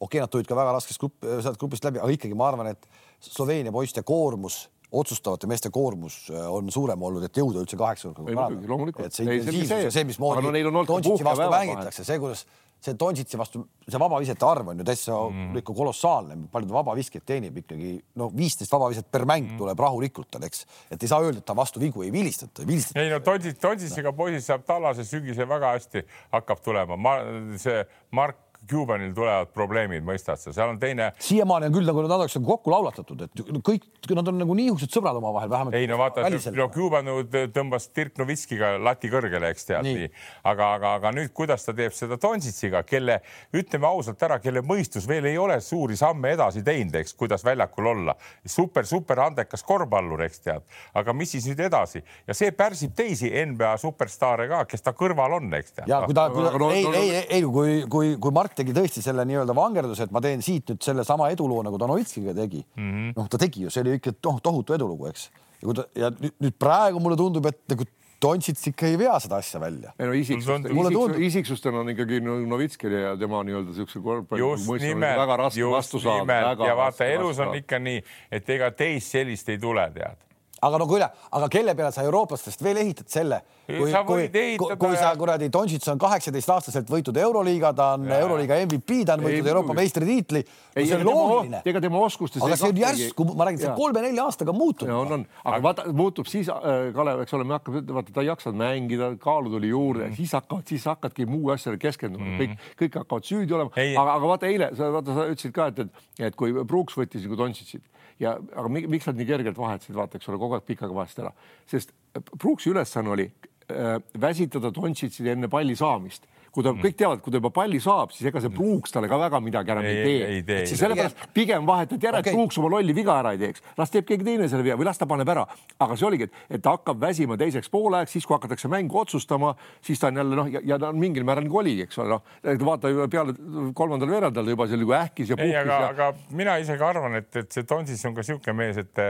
[SPEAKER 1] okei okay,, nad tulid ka väga raskest grupp, sealt grupist läbi, aga ikkagi ma arvan, et Sloveenia poiste koormus otsustavate meeste koormus äh, on suurem olnud, et jõuda üldse kaheksa
[SPEAKER 2] hulka. loomulikult.
[SPEAKER 1] et see intensiivsus ja see, mismoodi no, Dontšitsi vastu mängitakse, see, kuidas see Donsitsi vastu, see vabavisete arv on ju täitsa mm. ikka kolossaalne, palju ta vabaviskeid teenib ikkagi, no viisteist vabaviset per mäng mm. tuleb rahulikult tal, eks, et ei saa öelda, et ta vastu vigu ei vilistata, vilistata.
[SPEAKER 3] ei no Donsits, Dontsitsiga poisid saab tallase sügisel väga hästi hakkab tulema, ma see Mark Cubanil tulevad probleemid, mõistad sa, seal on teine.
[SPEAKER 1] siiamaani on küll nagu nad oleks nagu kokku laulatatud, et kõik, nad on nagu niisugused sõbrad omavahel vähemalt.
[SPEAKER 3] ei no vaata, no Cuban tõmbas Dirk Novitskiga lati kõrgele, eks tead nii, nii., aga, aga, aga nüüd, kuidas ta teeb seda Dončitsiga, kelle ütleme ausalt ära, kelle mõistus veel ei ole suuri samme edasi teinud, eks, kuidas väljakul olla. super, super andekas korvpallur, eks tead, aga mis siis nüüd edasi ja see pärsib teisi NBA superstaare ka, kes ta kõrval on, eks tead.
[SPEAKER 1] ja kui ta, kui ta, no, ei no,, ei, ei, ei, kui, kui, kui Mark tegi tõesti selle nii-öelda vangerduse, et ma teen siit nüüd sellesama eduloo nagu Danovitskiga tegi mm -hmm.. noh, ta tegi ju, see oli ikka toh, tohutu edulugu, eks. ja kui ta ja nüüd, nüüd praegu mulle tundub, et nagu Dončits ikka ei vea seda asja välja.
[SPEAKER 2] ei no isiksust, isiksust, isiksustel on ikkagi Novitskil ja tema nii-öelda siukse korvpalli väga raske vastu saada.
[SPEAKER 3] ja vaata, elus on ikka nii, et ega teist sellist ei tule, tead
[SPEAKER 1] aga no kuule, aga kelle peale sa eurooplastest veel ehitad selle, kui, kui, kui, kui sa kuradi Dontšits on kaheksateistaastaselt võitnud Euroliiga, ta on ja. Euroliiga MVP, ta on võitnud Euroopa meistritiitli. see on loogiline.
[SPEAKER 2] ega tema oskustes.
[SPEAKER 1] aga see on järsku, ma räägin, see kolme-nelja aastaga muutub.
[SPEAKER 2] on, on, aga vaata, muutub siis äh,, Kalev, eks ole, me hakkame, vaata, ta ei jaksanud mängida, kaalu tuli juurde mm, -hmm. siis hakkavad, siis hakkadki muu asjale keskenduma mm, -hmm. kõik, kõik hakkavad süüdi olema. aga, aga vaata eile sa vaata, sa ütlesid ka, et, et, et kui Brooks võttis nagu Dontšitsit ja aga miks nad nii kergelt vahetasid, vaata, eks ole, kogu aeg pikaga vahest ära, sest Brooksi ülesanne oli äh, väsitada Dontšitsi enne palli saamist kui ta mm., kõik teavad, kui ta juba palli saab, siis ega see Pruuks talle ka väga midagi enam ei, ei tee, ei tee. siis sellepärast pigem vahetati ära okay., et Pruuks oma lolli viga ära ei teeks, las teeb keegi teine selle vea või las ta paneb ära. aga see oligi, et, et ta hakkab väsima teiseks poolajaks, siis kui hakatakse mängu otsustama, siis ta on jälle noh, ja ta on mingil määral nagu oli, eks ole, noh, vaata peale kolmandal veerandal juba seal nagu ähkis ja
[SPEAKER 3] puhkis. ei, aga ja..., aga mina isegi arvan, et, et see Tonsis on ka niisugune mees, et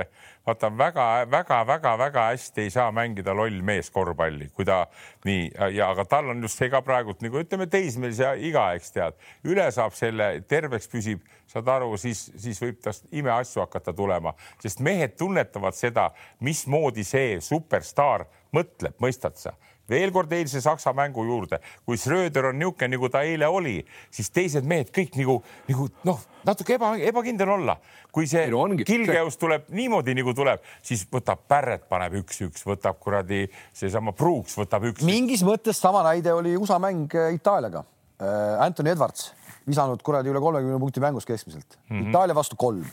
[SPEAKER 3] vaata väga-väga-väga-väga hästi ei saa mängida loll mees korvpalli, kui ta nii ja aga tal on just see ka praegult nagu ütleme, teismelise iga, eks tead, üle saab selle, terveks püsib, saad aru, siis, siis võib tast imeasju hakata tulema, sest mehed tunnetavad seda, mismoodi see superstaar mõtleb, mõistad sa veel kord eilse Saksa mängu juurde, kui Schröder on niisugune, nagu ta eile oli, siis teised mehed kõik nagu, nagu noh, natuke eba, ebakindel olla. kui see no Kilgeus tuleb niimoodi nagu tuleb, siis võtab Pärret, paneb üks-üks, võtab kuradi seesama Brooks võtab üks.
[SPEAKER 1] mingis mõttes sama näide oli USA mäng äh, Itaaliaga. Äh, Anthony Edwards visanud kuradi üle kolmekümne punkti mängus keskmiselt mm. -hmm. Itaalia vastu kolm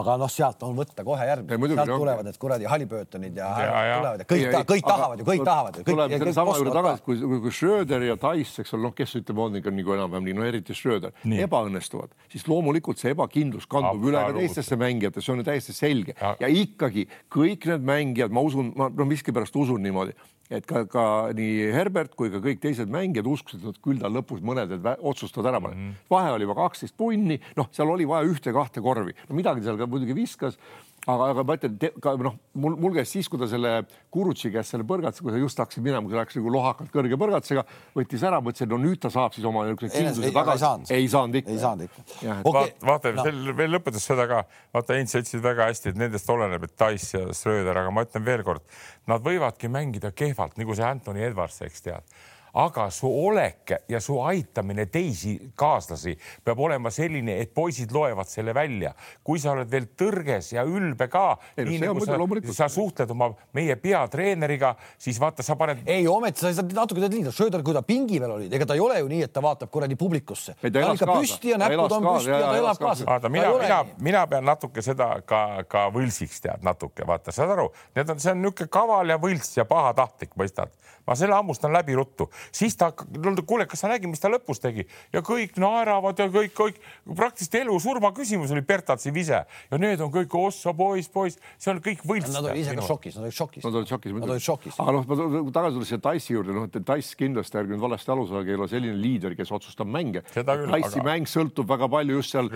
[SPEAKER 1] aga noh, sealt on võtta kohe järgmine, sealt no, tulevad need kuradi Halliburtonid ja, ja, ja tulevad ja kõik, ta, kõik aga, tahavad ju, kõik tahavad ju.
[SPEAKER 2] tuleb selle sama juurde tagasi, kui, kui, kui Schröder ja Tyson, eks ole, noh, kes ütleb, on ikka nagu enam-vähem nii, no eriti Schröder, ebaõnnestuvad, siis loomulikult see ebakindlus kandub üle ka teistesse mängijatesse, see on ju täiesti selge ja. ja ikkagi kõik need mängijad, ma usun, ma no miskipärast usun niimoodi et ka, ka nii Herbert kui ka kõik teised mängijad uskusid, et küll ta lõpus mõned otsustavad ära panna mm. -hmm. vahe oli juba kaksteist punni, noh, seal oli vaja ühte-kahte korvi, no midagi seal ka muidugi viskas aga, aga ma ütlen, ka noh, mul, mul käis siis, kui ta selle Kurutši käest selle põrgatse, kui ta just hakkas minema, kui ta läks nagu lohakalt kõrge põrgatsega, võttis ära, mõtlesin, no nüüd ta saab siis oma niisuguse kindluse tagasi. ei saanud ikka.
[SPEAKER 1] ei saanud ikka.
[SPEAKER 3] Okay. vaata no., veel, veel lõpetas seda ka, vaata, Heinz, sa ütlesid väga hästi, et nendest oleneb, et Dice ja Schröder, aga ma ütlen veelkord, nad võivadki mängida kehvalt, nagu see Anthony Edwards, eks tead aga su olek ja su aitamine teisi kaaslasi peab olema selline, et poisid loevad selle välja. kui sa oled veel tõrges ja ülbe ka, nii nagu sa, sa suhtled oma meie peatreeneriga, siis vaata, sa paned.
[SPEAKER 1] ei, ometi sa saad natuke tead liiga, Schröder, kui ta pingi peal oli, ega ta ei ole ju nii, et ta vaatab kuradi publikusse. ta on ikka püsti ja näpud on püsti ja ta elab kaasa.
[SPEAKER 3] vaata, mina, mina, mina pean natuke seda ka, ka võltsiks tead natuke, vaata, saad aru, need on, see on niisugune kaval ja võlts ja pahatahtlik, mõistad ma selle hammustan läbi ruttu, siis ta, kuule, kas sa nägid, mis ta lõpus tegi ja kõik naeravad ja kõik, kõik praktiliselt elu-surma küsimus oli Bertatsi vise ja need on kõik ossa poiss, poiss, see on kõik võlts.
[SPEAKER 1] Nad olid ise ka šokis, nad olid šokis.
[SPEAKER 2] Nad olid šokis.
[SPEAKER 1] Nad olid šokis.
[SPEAKER 2] aga noh, ma tagasi tulles siia Tassi juurde, noh, et Tass kindlasti ärge nüüd valesti aru saage, ei ole selline liider, kes otsustab mänge. Tassi aga... mäng sõltub väga palju just seal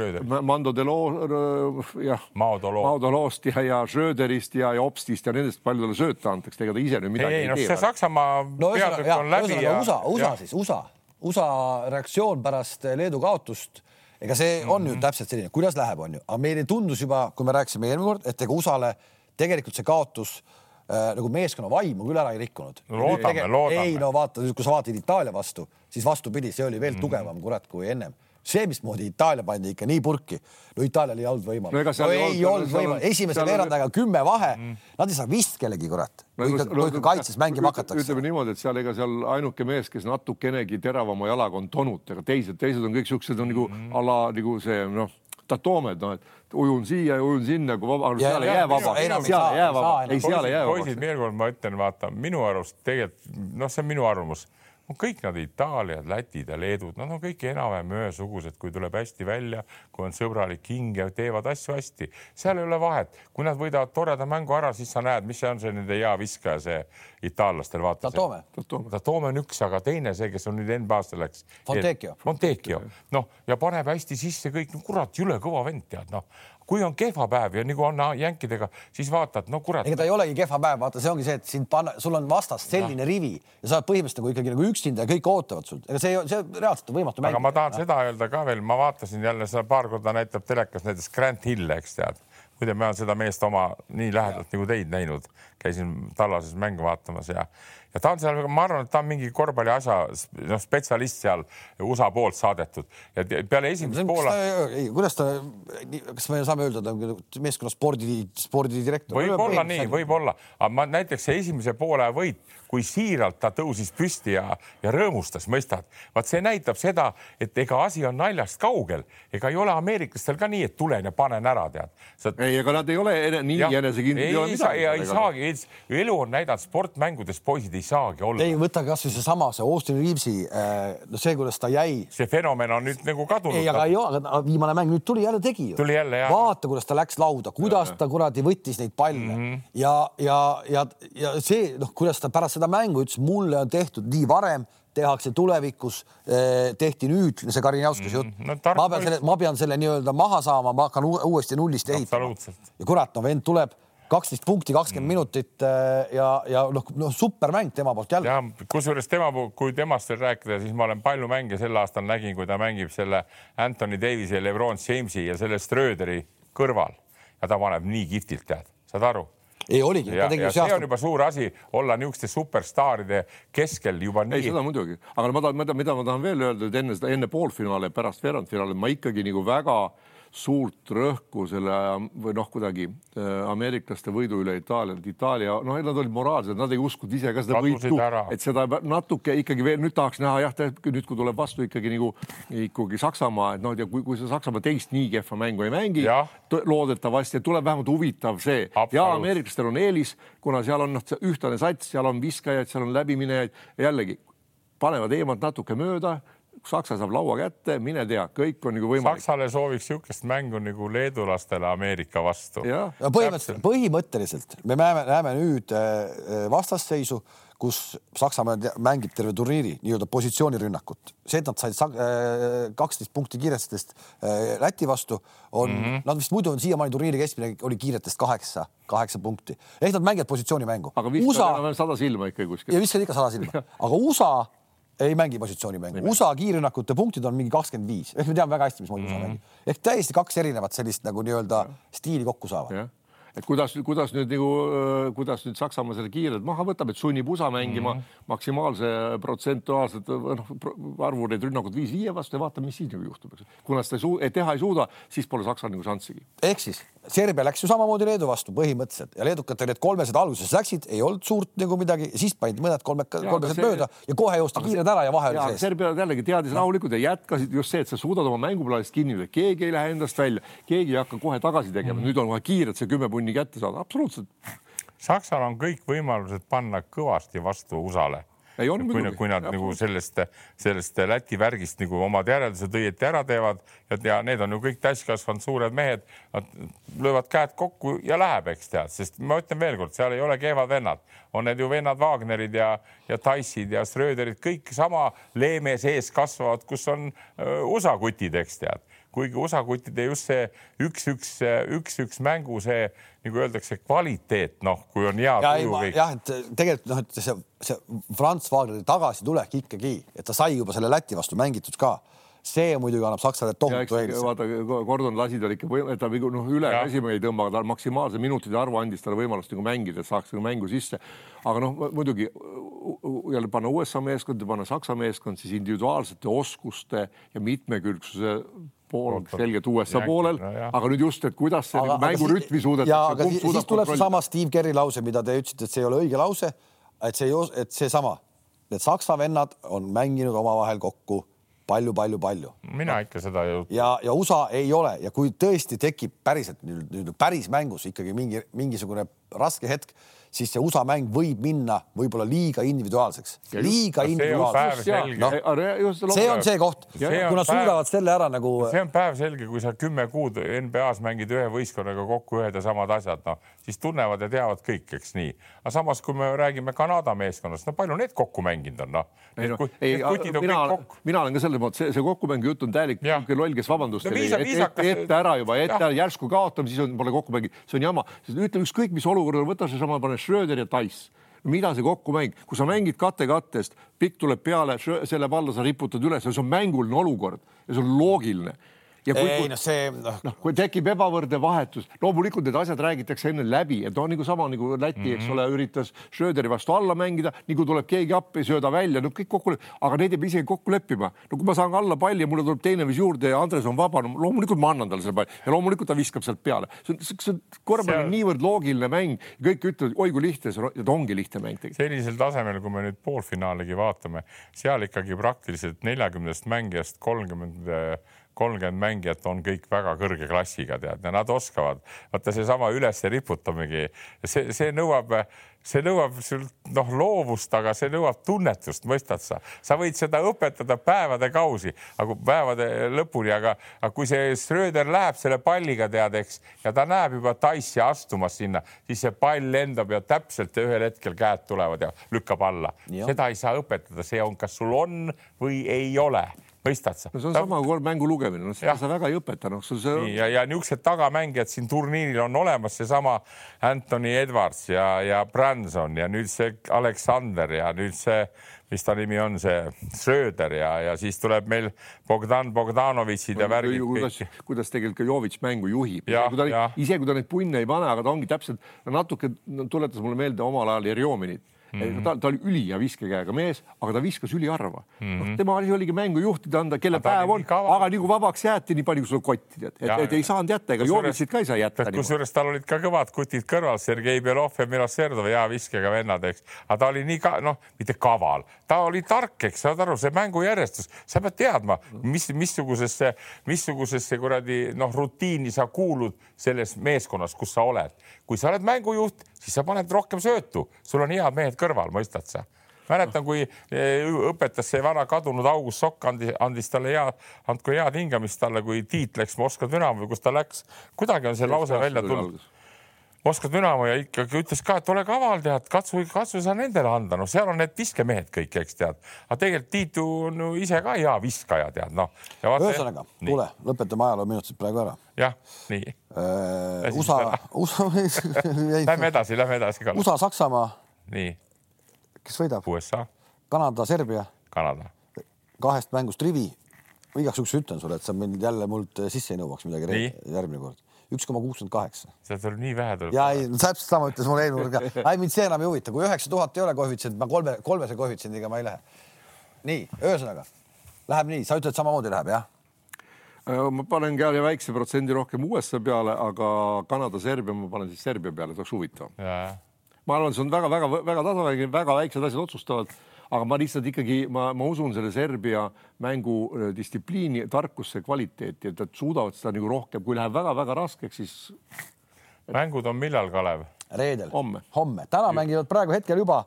[SPEAKER 2] Mando Delo, jah, Maudo Loost ja, ja Schröderist ja, ja Obstist ja nendest palju talle sööta antakse, ega ta ise nüüd midagi ei, ei,
[SPEAKER 3] ei tee. see Saksamaa
[SPEAKER 1] no, peatükk on läbi ja. USA, USA ja. siis, USA, USA reaktsioon pärast Leedu kaotust. ega see on mm -hmm. ju täpselt selline, kuidas läheb, on ju, aga meile tundus juba, kui me rääkisime eelmine kord, et ega USA-le tegelikult see kaotus äh, nagu meeskonna vaimu küll ära ei rikkunud
[SPEAKER 3] no,. loodame, loodame.
[SPEAKER 1] ei no vaata, kui sa vaatad Itaalia vastu, siis vastupidi, see oli veel mm -hmm. tugevam kurat kui ennem see, mismoodi Itaalia pandi ikka nii purki, no Itaalial ei olnud võimalust no,. no ei olnud võimalust, esimese veerandajaga kümme vahe mm., nad ei saa vist kellegi kurat no,, kui ikka, kui ikka kaitses mängima hakatakse.
[SPEAKER 2] ütleme niimoodi, et seal ega seal ainuke mees, kes natukenegi teravama jalaga on Tonut, ega teised, teised on kõik siuksed on nagu mm. ala nagu see noh, Tatoomed, noh, et ujun siia ja ujun sinna, kui vaba, seal ei jää vaba, seal ei jää vaba, ei, seal ei jää vaba.
[SPEAKER 3] poisid, veel kord ma ütlen, vaata minu arust tegelikult noh, see on minu arvamus kõik nad Itaaliad, Lätid ja Leedud, nad on kõik enam-vähem ühesugused, kui tuleb hästi välja, kui on sõbralik hing ja teevad asju hästi, seal ei ole vahet, kui nad võidavad toreda mängu ära, siis sa näed, mis see on see nende hea viskaja, see itaallastel vaata.
[SPEAKER 1] Tatome.
[SPEAKER 3] Tatome on üks, aga teine see, kes on nüüd NBA-sse läks.
[SPEAKER 1] Fontecchio.
[SPEAKER 3] Fontecchio, noh ja paneb hästi sisse kõik, no kurat, jõle kõva vend tead, noh kui on kehva päev ja nagu on jänkidega, siis vaatad, no kurat.
[SPEAKER 1] ega ta ei olegi kehva päev, vaata, see ongi see, et sind panna, sul on vastas selline ja. rivi ja sa oled põhimõtteliselt nagu ikkagi nagu üksinda ja kõik ootavad sult, ega see, see reaalselt on võimatu.
[SPEAKER 3] aga ma tahan ja. seda öelda ka veel, ma vaatasin jälle seda paar korda näitab telekas näiteks Grant Hill, eks tead. muide, ma olen seda meest oma nii lähedalt ja. nagu teid näinud, käisin tallases mängu vaatamas ja ja ta on seal, ma arvan, et ta on mingi korvpalli asja, noh, spetsialist seal USA poolt saadetud ja peale esimest poola.
[SPEAKER 1] ei, kuidas ta, kas me saame öelda, ta on meeskonna spordi, spordidirektor?
[SPEAKER 3] võib-olla nii, võib-olla, aga ma näiteks see esimese poole võit kui siiralt ta tõusis püsti ja, ja rõõmustas, mõistad? vaat see näitab seda, et ega asi on naljast kaugel, ega ei ole ameeriklastel ka nii, et tulen ja panen ära, tead
[SPEAKER 2] Sa.... ei, ega nad ei ole nii enesekindlad.
[SPEAKER 3] ei, ei, saa, ei saagi, elu on näidanud, sportmängudes poisid ei saagi olla.
[SPEAKER 1] ei, võta kasvõi seesama, see Austin Reavesi, äh, no see, kuidas ta jäi.
[SPEAKER 3] see fenomen on nüüd nagu kadunud.
[SPEAKER 1] ei, aga ei ole, aga viimane mäng nüüd tuli jälle tegi ju.
[SPEAKER 3] tuli jälle jah.
[SPEAKER 1] vaata, kuidas ta läks lauda, kuidas ja, ta kuradi võttis neid palle mm -hmm. ja, ja, ja, ja see noh, kuidas ta pärast seda mängu ütles, mulle on tehtud nii varem, tehakse tulevikus, eh, tehti nüüd see Karinjauskis jutt mm. No, ma pean selle, ma pean selle nii-öelda maha saama, ma hakkan uuesti nullist ehitama. ja kurat, no vend tuleb kaksteist punkti, kakskümmend mm. minutit eh, ja, ja noh, noh, supermäng tema poolt jälle.
[SPEAKER 3] ja kusjuures tema, kui temast veel rääkida, siis ma olen palju mänge sel aastal nägin, kui ta mängib selle Anthony Davis'i ja Lebron Jamesi ja selle Schröderi kõrval ja ta paneb nii kihvtilt, tead, saad aru
[SPEAKER 1] ei oligi.
[SPEAKER 3] see on juba suur asi olla niisuguste superstaaride keskel juba nii.
[SPEAKER 2] ei, seda muidugi, aga ma tahan, mida ma tahan veel öelda, et enne seda, enne poolfinaali ja pärast veerandfinaali ma ikkagi nagu väga äh, suurt rõhku selle või noh, kuidagi äh, ameeriklaste võidu üle Itaaliat. Itaalia, noh, nad olid moraalsed, nad ei uskunud ise ka seda Kadusid võitu, et seda natuke ikkagi veel nüüd tahaks näha jah, nüüd kui tuleb vastu ikkagi nagu ikkagi Saksamaa, et noh, ja kui, kui see Saksamaa teist nii kehva mängu ei mängi, loodetavasti tuleb vähemalt huvitav see. Ja ameeriklastel on eelis, kuna seal on noh, ühtlane sats, seal on viskajaid, seal on läbiminejaid ja jällegi panevad eemalt natuke mööda Saksa saab laua kätte, mine tea, kõik on nagu võimalik.
[SPEAKER 3] Saksale sooviks niisugust mängu nagu leedulastele Ameerika vastu.
[SPEAKER 1] põhimõtteliselt, põhimõtteliselt me näeme, näeme nüüd äh, vastasseisu, kus Saksamaa mängib terve turniiri nii-öelda positsioonirünnakut. see, et nad said äh, kaksteist punkti kiiretest äh, Läti vastu, on mm, -hmm. nad vist muidu on siiamaani turniiri keskmine oli kiiretest kaheksa, kaheksa punkti ehk nad mängivad positsioonimängu.
[SPEAKER 2] aga viskavad USA... sada silma ikka kuskil.
[SPEAKER 1] ja viskavad ikka sada silma, aga USA ei mängi positsioonimängu. USA kiirrünnakute punktid on mingi kakskümmend viis, ehk me teame väga hästi, mismoodi mm -hmm. USA mängib. ehk täiesti kaks erinevat sellist nagu nii-öelda stiili kokku saavad
[SPEAKER 2] et kuidas, kuidas nüüd nagu, kuidas nüüd Saksamaa selle kiirelt maha võtab, et sunnib USA mängima mm -hmm. maksimaalse protsentuaalselt noh, arvu neid rünnakuid viis viie vastu ja vaatame, mis siis nagu juhtub, eks. kuna seda ei suu-, teha ei suuda, siis pole Saksal nagu šanssigi.
[SPEAKER 1] ehk siis Serbia läks ju samamoodi Leedu vastu põhimõtteliselt ja leedukatel need kolmesed alguses läksid, ei olnud suurt nagu midagi, siis panid mõned kolme, kolmesed see... mööda ja kohe joosti kiired ära ja vahe oli sees.
[SPEAKER 2] Serbia jällegi teadis rahulikult ja jätkasid just see, et sa suudad oma mänguplaanist kinni, keegi ei lähe endast välja, keegi ei hakka kohe tagasi tegema mm, -hmm. nüüd on kohe kiirelt see kümme punni kätte saada, absoluutselt.
[SPEAKER 3] Saksal on kõik võimalused panna kõvasti vastu USA-le.
[SPEAKER 2] Ei on
[SPEAKER 3] kui, kui nad nagu sellest, sellest Läti värgist nagu omad järeldused õieti ära teevad ja, ja need on ju kõik täiskasvanud suured mehed, nad löövad käed kokku ja läheb, eks tead, sest ma ütlen veelkord, seal ei ole kehvad vennad, on need ju vennad Wagnerid ja, ja Taissid ja Schröderid, kõik sama leeme sees kasvavad, kus on uh, USA kutid, eks tead kuigi USA kuttide just see üks-üks, üks-üks mängu, see nagu öeldakse, kvaliteet, noh, kui on hea
[SPEAKER 1] ja, tuju kõik. jah, et tegelikult noh, et see, see Franz Wagneri tagasitulek ikkagi, et ta sai juba selle Läti vastu mängitud ka see muidugi annab Saksale tohutu eelise.
[SPEAKER 2] vaata, Gordon lasi tal ikka, ta nagu noh, üle käsima ei tõmba, aga ta maksimaalse minutite arvu andis talle võimalust nagu mängida, et saaks nagu mängu sisse. aga noh, muidugi jälle panna USA meeskond ja panna Saksa meeskond siis individuaalsete oskuste ja mitmekülgsuse pool selgelt USA poolel no,, aga nüüd just, et kuidas see aga, mängurütmi suudetakse.
[SPEAKER 1] Siis, siis tuleb seesama Steve Kerri lause, mida te ütlesite, et see ei ole õige lause, et see, et seesama, need saksa vennad on mänginud omavahel kokku palju-palju-palju.
[SPEAKER 3] mina ikka seda ei.
[SPEAKER 1] ja, ja USA ei ole ja kui tõesti tekib päriselt nüüd, nüüd päris mängus ikkagi mingi mingisugune raske hetk siis see USA mäng võib minna võib-olla liiga individuaalseks, liiga individuaalseks. No, see on see koht, kui nad suudavad selle ära nagu.
[SPEAKER 3] see on päevselge, kui sa kümme kuud NBA-s mängid ühe võistkonnaga kokku ühed ja samad asjad, noh siis tunnevad ja teavad kõik, eks nii. aga samas, kui me räägime Kanada meeskonnast, no palju need kokku mänginud on, noh.
[SPEAKER 2] ei noh, ei, mina, mina olen ka selles mõttes, see, see kokkumängu jutt on täielik loll, kes vabandust no, viisa, ette, ette ära juba, ette ära, järsku kaotame, siis on, pole kokkumäng, see on jama. ütle ükskõik, mis olukorda, võta seesama, pane Schröder ja Tais mida see kokkumäng, kui sa mängid kate kattest, pikk tuleb peale, selle palla sa riputad üles see on mänguline olukord ja see on loogiline
[SPEAKER 1] ja kui, ei noh, see noh
[SPEAKER 2] no,, kui tekib ebavõrdne vahetus, loomulikult need asjad räägitakse enne läbi, et on nagu sama nagu Läti mm, -hmm. eks mhm. ole, üritas Schröderi vastu alla mängida, nii kui tuleb keegi appi, sööda välja, no kõik kokku, aga neid ei pea isegi kokku leppima. no kui ma saan alla palli ja mulle tuleb teine mees juurde ja Andres on vaba, no loomulikult ma annan talle selle palli ja loomulikult ta viskab sealt peale. see on, see on korvpall on niivõrd loogiline mäng, kõik ütlevad, oi kui lihtne see on, et ongi lihtne mäng tegelikult.
[SPEAKER 3] sellisel tasemel, kui me nüüd poolfinaaligi vaatame, seal ikkagi praktiliselt neljakümnest mängijast kolmkümmend 30 kolmkümmend mängijat on kõik väga kõrge klassiga, tead, ja nad oskavad. vaata seesama üles riputamegi, see, see nõuab, see nõuab sult noh, loovust, aga see nõuab tunnetust, mõistad sa? sa võid seda õpetada päevade kausi, aga päevade lõpuni, aga, aga kui see Schröder läheb selle palliga, tead, eks, ja ta näeb juba Taissi astumas sinna, siis see pall lendab ja täpselt ühel hetkel käed tulevad ja lükkab alla. seda ei saa õpetada, see on, kas sul on või ei ole mõistad sa?
[SPEAKER 2] no see on ta... sama kui mängu lugemine, noh seda sa väga ei õpeta, noh see.
[SPEAKER 3] ja, ja niisugused tagamängijad siin turniiril on olemas, seesama Anthony Edwards ja, ja Branson ja nüüd see Aleksander ja nüüd see, mis ta nimi on, see Schröder ja, ja siis tuleb meil Bogdan Bogdanovitšid ja värgid.
[SPEAKER 2] kuidas, kuidas tegelikult ka Jovitš mängu juhib, isegi kui ta neid punne ei pane, aga ta ongi täpselt no, natuke no, tuletas mulle meelde omal ajal Jerjominit Mm -hmm. ta, ta oli ülihea viskekäega mees, aga ta viskas üliharva mm. -hmm. noh, tema asi oligi mängu juhtida, anda, kelle päev on, aga nii kui vabaks jäeti, nii palju kui sul kotti, et, et, et ei saanud jätta, ega Jovitsit ka ei saa jätta.
[SPEAKER 3] kusjuures tal olid ka kõvad kutid kõrval, Sergei Belov ja Miloserdov, hea viskega vennad, eks, aga ta oli nii ka noh, mitte kaval, ta oli tark, eks saad aru, see mängujärjestus, sa pead teadma, mis, missugusesse, missugusesse kuradi noh, rutiini sa kuulud selles meeskonnas, kus sa oled. kui sa oled mängujuht, siis sa paned rohkem söötu, sul on head mehed kõrval, mõistad sa? mäletan, kui eh, õpetas see vana kadunud August Sokk andis, andis talle hea, andku head hingamist talle, kui Tiit läks Moskva Dünamo või kus ta läks. kuidagi on see lause välja tulnud Moskva Dünamo ja ikkagi ütles ka, et ole kaval, tead, katsu, katsu sa nendele anda, noh, seal on need viskemehed kõik, eks tead. aga tegelikult Tiitu on ju ise ka hea viskaja, tead, noh.
[SPEAKER 1] ühesõnaga, kuule, lõpetame ajaloominutid praegu ära.
[SPEAKER 3] jah, nii
[SPEAKER 1] äh,. USA, USA
[SPEAKER 3] Lähme edasi, lähme edasi.
[SPEAKER 1] USA, Saksamaa.
[SPEAKER 3] nii.
[SPEAKER 1] kes võidab?
[SPEAKER 3] USA.
[SPEAKER 1] Kanada, Serbia.
[SPEAKER 3] Kanada.
[SPEAKER 1] kahest mängust rivi. igaks juhuks ütlen sulle, et sa mind jälle mult sisse ei nõuaks midagi järgmine kord üks koma kuuskümmend kaheksa.
[SPEAKER 3] sealt tuleb nii vähe tuleb.
[SPEAKER 1] ja ei, täpselt sama ütles mulle eelmine kord ka. ei mind see enam ei huvita, kui üheksa tuhat ei ole koefitsient, ma kolme, kolmese koefitsiendiga ma ei lähe. nii, ühesõnaga läheb nii, sa ütled samamoodi läheb jah?
[SPEAKER 2] Äh, ma panen ka väikse protsendi rohkem USA peale, aga Kanada, Serbia ma panen siis Serbia peale, see oleks huvitav. ma arvan, see on väga-väga-väga tasavägine, väga väiksed asjad otsustavad aga ma lihtsalt ikkagi, ma, ma usun selle Serbia mängu äh, tarkusse, kvaliteeti, et nad suudavad seda nagu rohkem, kui läheb väga-väga raskeks, siis.
[SPEAKER 3] mängud on millal, Kalev?
[SPEAKER 1] reedel.
[SPEAKER 2] homme.
[SPEAKER 1] homme, täna mängivad praegu hetkel juba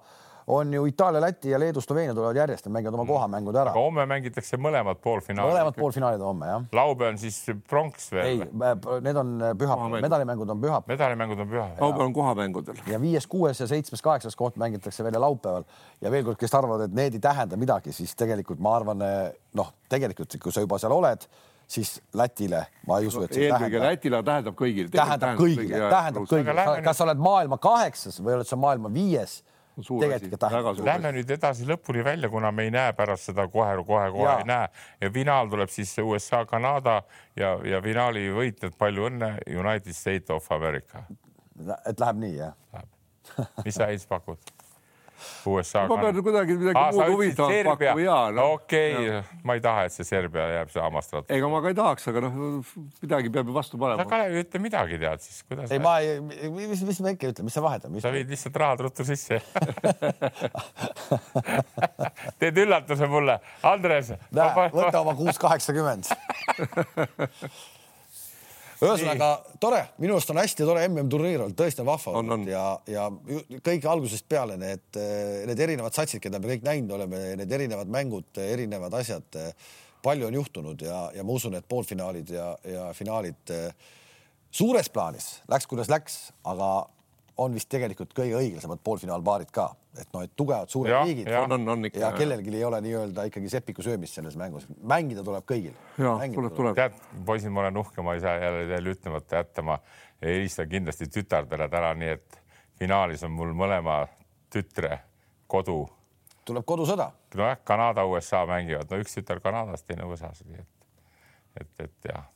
[SPEAKER 1] on ju Itaalia, Läti ja Leedu, Sloveenia tulevad järjest ja mängivad oma mm. kohamängud ära.
[SPEAKER 3] aga homme mängitakse mõlemad poolfinaalid.
[SPEAKER 1] mõlemad poolfinaalid on homme jah.
[SPEAKER 3] laupäev on siis pronks veel?
[SPEAKER 1] ei, need on pühapäeval, medalimängud on pühapäeval.
[SPEAKER 3] medalimängud on pühapäeval.
[SPEAKER 2] laupäeval on kohamängudel.
[SPEAKER 1] ja viies, kuues ja seitsmes, kaheksas koht mängitakse veel laupäeval ja veel kord, kes arvavad, et need ei tähenda midagi, siis tegelikult ma arvan, noh, tegelikult kui sa juba seal oled siis Lätile ma ei usu, et
[SPEAKER 2] see eelkõige tähendab. Lätile tähendab kõigile.
[SPEAKER 1] tähendab kõigile, tähendab kõigile, kas sa oled maailma kaheksas või oled sa maailma viies tegelikult tähendab.
[SPEAKER 3] Lähme nüüd edasi lõpuni välja, kuna me ei näe pärast seda kohe-kohe-kohe ei näe ja finaal tuleb siis USA, Kanada ja, ja finaali võitjad, palju õnne, United States of America.
[SPEAKER 1] et läheb nii jah?
[SPEAKER 3] mis sa Heinz pakud? USA.
[SPEAKER 2] ma pean kuidagi midagi muud huvitavat pakkuma ja
[SPEAKER 3] no.. okei okay., ma ei taha, et see Serbia jääb saamast ratta.
[SPEAKER 2] ega ma ka ei tahaks, aga noh, midagi peab ju vastu panema.
[SPEAKER 3] sa Kalev ei ütle midagi, tead siis,
[SPEAKER 1] kuidas. ei, ma ei, mis, mis ma ikka ütlen, mis sa vahetad?
[SPEAKER 3] sa viid lihtsalt rahad ruttu sisse teed üllatuse mulle, Andres.
[SPEAKER 1] võta oma kuus kaheksakümmend ühesõnaga tore, minu arust on hästi tore MM-turniir olnud, tõesti on vahva olnud ja, ja kõik algusest peale need, need erinevad satsid, keda me kõik näinud oleme, need erinevad mängud, erinevad asjad, palju on juhtunud ja, ja ma usun, et poolfinaalid ja, ja finaalid suures plaanis. Läks, kuidas läks, aga on vist tegelikult kõige õiglasemad poolfinaalpaarid ka, et noh, et tugevad suured ja, riigid
[SPEAKER 2] ja, on, on, on ikka,
[SPEAKER 1] ja kellelgi ei ole nii-öelda ikkagi sepiku söömist selles mängus, mängida tuleb kõigil.
[SPEAKER 2] tuleb, tuleb.
[SPEAKER 3] tead, poisid, ma olen uhke, ma ei saa jälle teile ütlemata jätta, ma helistan kindlasti tütardele täna, nii et finaalis on mul mõlema tütre kodu.
[SPEAKER 1] tuleb kodusõda.
[SPEAKER 3] nojah, Kanada, USA mängivad, no üks tütar Kanadast, teine USA-s, nii et, et, et jah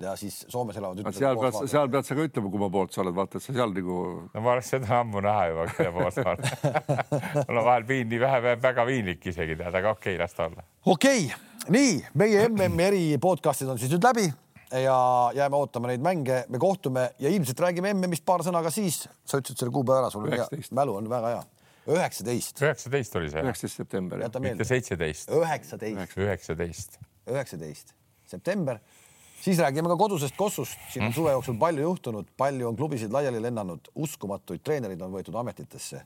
[SPEAKER 1] ja siis Soomes elavad
[SPEAKER 2] seal pead, seal pead sa ka ütlema, kumma poolt sa oled, vaata, et sa seal nagu.
[SPEAKER 3] no ma oleks seda ammu näha juba, kelle poolt ma olen mul on vahel piinlik, vähe, väga piinlik isegi tead, aga okei okay,, las ta olla.
[SPEAKER 1] okei okay., nii meie MM-i eri podcast'id on siis nüüd läbi ja jääme ootama neid mänge, me kohtume ja ilmselt räägime MM-ist paar sõna ka siis. sa ütlesid selle kuupäeva ära, sul mälu on väga hea üheksateist.
[SPEAKER 3] üheksateist oli see.
[SPEAKER 2] üheksateist september.
[SPEAKER 3] mitte seitseteist.
[SPEAKER 1] üheksateist.
[SPEAKER 3] üheksateist.
[SPEAKER 1] üheksateist september siis räägime ka kodusest Kossust, siin on suve jooksul palju juhtunud, palju on klubisid laiali lennanud, uskumatuid treenereid on võetud ametitesse,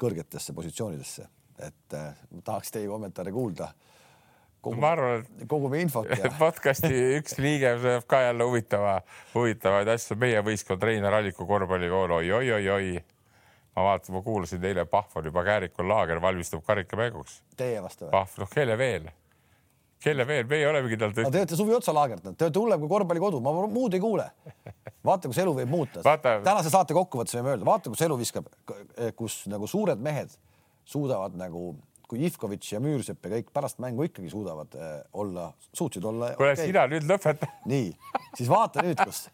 [SPEAKER 1] kõrgetesse positsioonidesse, et äh, tahaks teie kommentaare kuulda.
[SPEAKER 3] Kogume, ma arvan, et
[SPEAKER 1] kogume infot
[SPEAKER 3] podcasti üks liige saab ka jälle huvitava, huvitavaid asju. meie võistkond Reinar Alliku korvpallikool oi, oi, oi, oi. ma vaatan, ma kuulasin eile, Pahv on juba Käärikul laager, valmistub karikamänguks.
[SPEAKER 1] Teie vastu või?
[SPEAKER 3] Pahv, noh, kelle veel kelle veel, meie olemegi tal
[SPEAKER 1] tõesti. Te olete suvi otsa laagerdanud, te olete hullem kui korvpallikodu, ma muud ei kuule. vaata, kus elu võib muuta. tänase saate kokkuvõttes võime öelda, vaata, kus elu viskab, kus nagu suured mehed suudavad nagu, kui Ivkovitš ja Müürsepp ja kõik pärast mängu ikkagi suudavad äh, olla, suutsid olla.
[SPEAKER 3] kuule okay., sina nüüd lõpeta.
[SPEAKER 1] nii, siis vaata nüüd, kus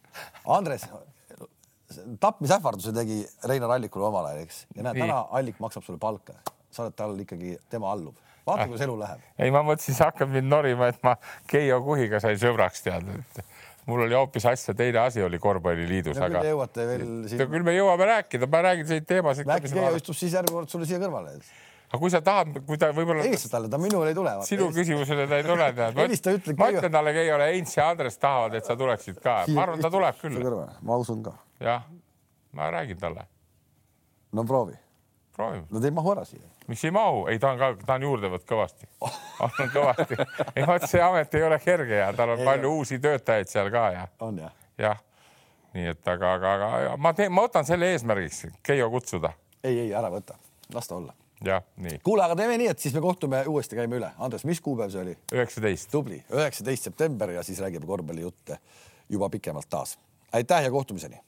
[SPEAKER 1] Andres tapmisähvarduse tegi Reinar Allikule omal ajal, eks, ja näed, täna Allik maksab sulle palka, sa oled tal ikkagi, tema allub vaata, kuidas elu läheb.
[SPEAKER 3] ei, ma mõtlesin, sa hakkad mind norima, et ma Keijo Kuhiga sain sõbraks teada, et mul oli hoopis asja, teine asi oli korvpalliliidus,
[SPEAKER 1] aga. jõuate veel
[SPEAKER 3] siin. küll me jõuame rääkida, ma räägin neid teemasid.
[SPEAKER 1] äkki Keijo istub siis järgmine kord sulle siia kõrvale.
[SPEAKER 3] aga kui sa tahad, kui ta võib-olla.
[SPEAKER 1] helista talle, ta minule ei tule.
[SPEAKER 3] sinu küsimusele ta ei tule, tead.
[SPEAKER 1] helista, ütle.
[SPEAKER 3] ma ütlen talle, Keiole, Heinz ja Andres tahavad, et sa tuleksid ka. ma arvan, ta tuleb küll.
[SPEAKER 1] ma usun ka.
[SPEAKER 3] jah, ma räägin talle.
[SPEAKER 1] no proovi.
[SPEAKER 3] proovime.
[SPEAKER 1] no ta ei mahu ära siia
[SPEAKER 3] miks ei mahu, ei, ta on ka, ta on juurde võtnud kõvasti on kõvasti. ei, vot see amet ei ole kerge ja tal on ei, palju uusi töötajaid seal ka ja.
[SPEAKER 1] on jah?
[SPEAKER 3] jah, nii et aga, aga, aga ma teen, ma võtan selle eesmärgiks Keijo kutsuda.
[SPEAKER 1] ei, ei ära võta, las ta olla.
[SPEAKER 3] jah, nii.
[SPEAKER 1] kuule, aga teeme nii, et siis me kohtume uuesti, käime üle. Andres, mis kuupäev see oli?
[SPEAKER 3] üheksateist.
[SPEAKER 1] tubli, üheksateist september ja siis räägime korvpallijutte juba pikemalt taas. aitäh ja kohtumiseni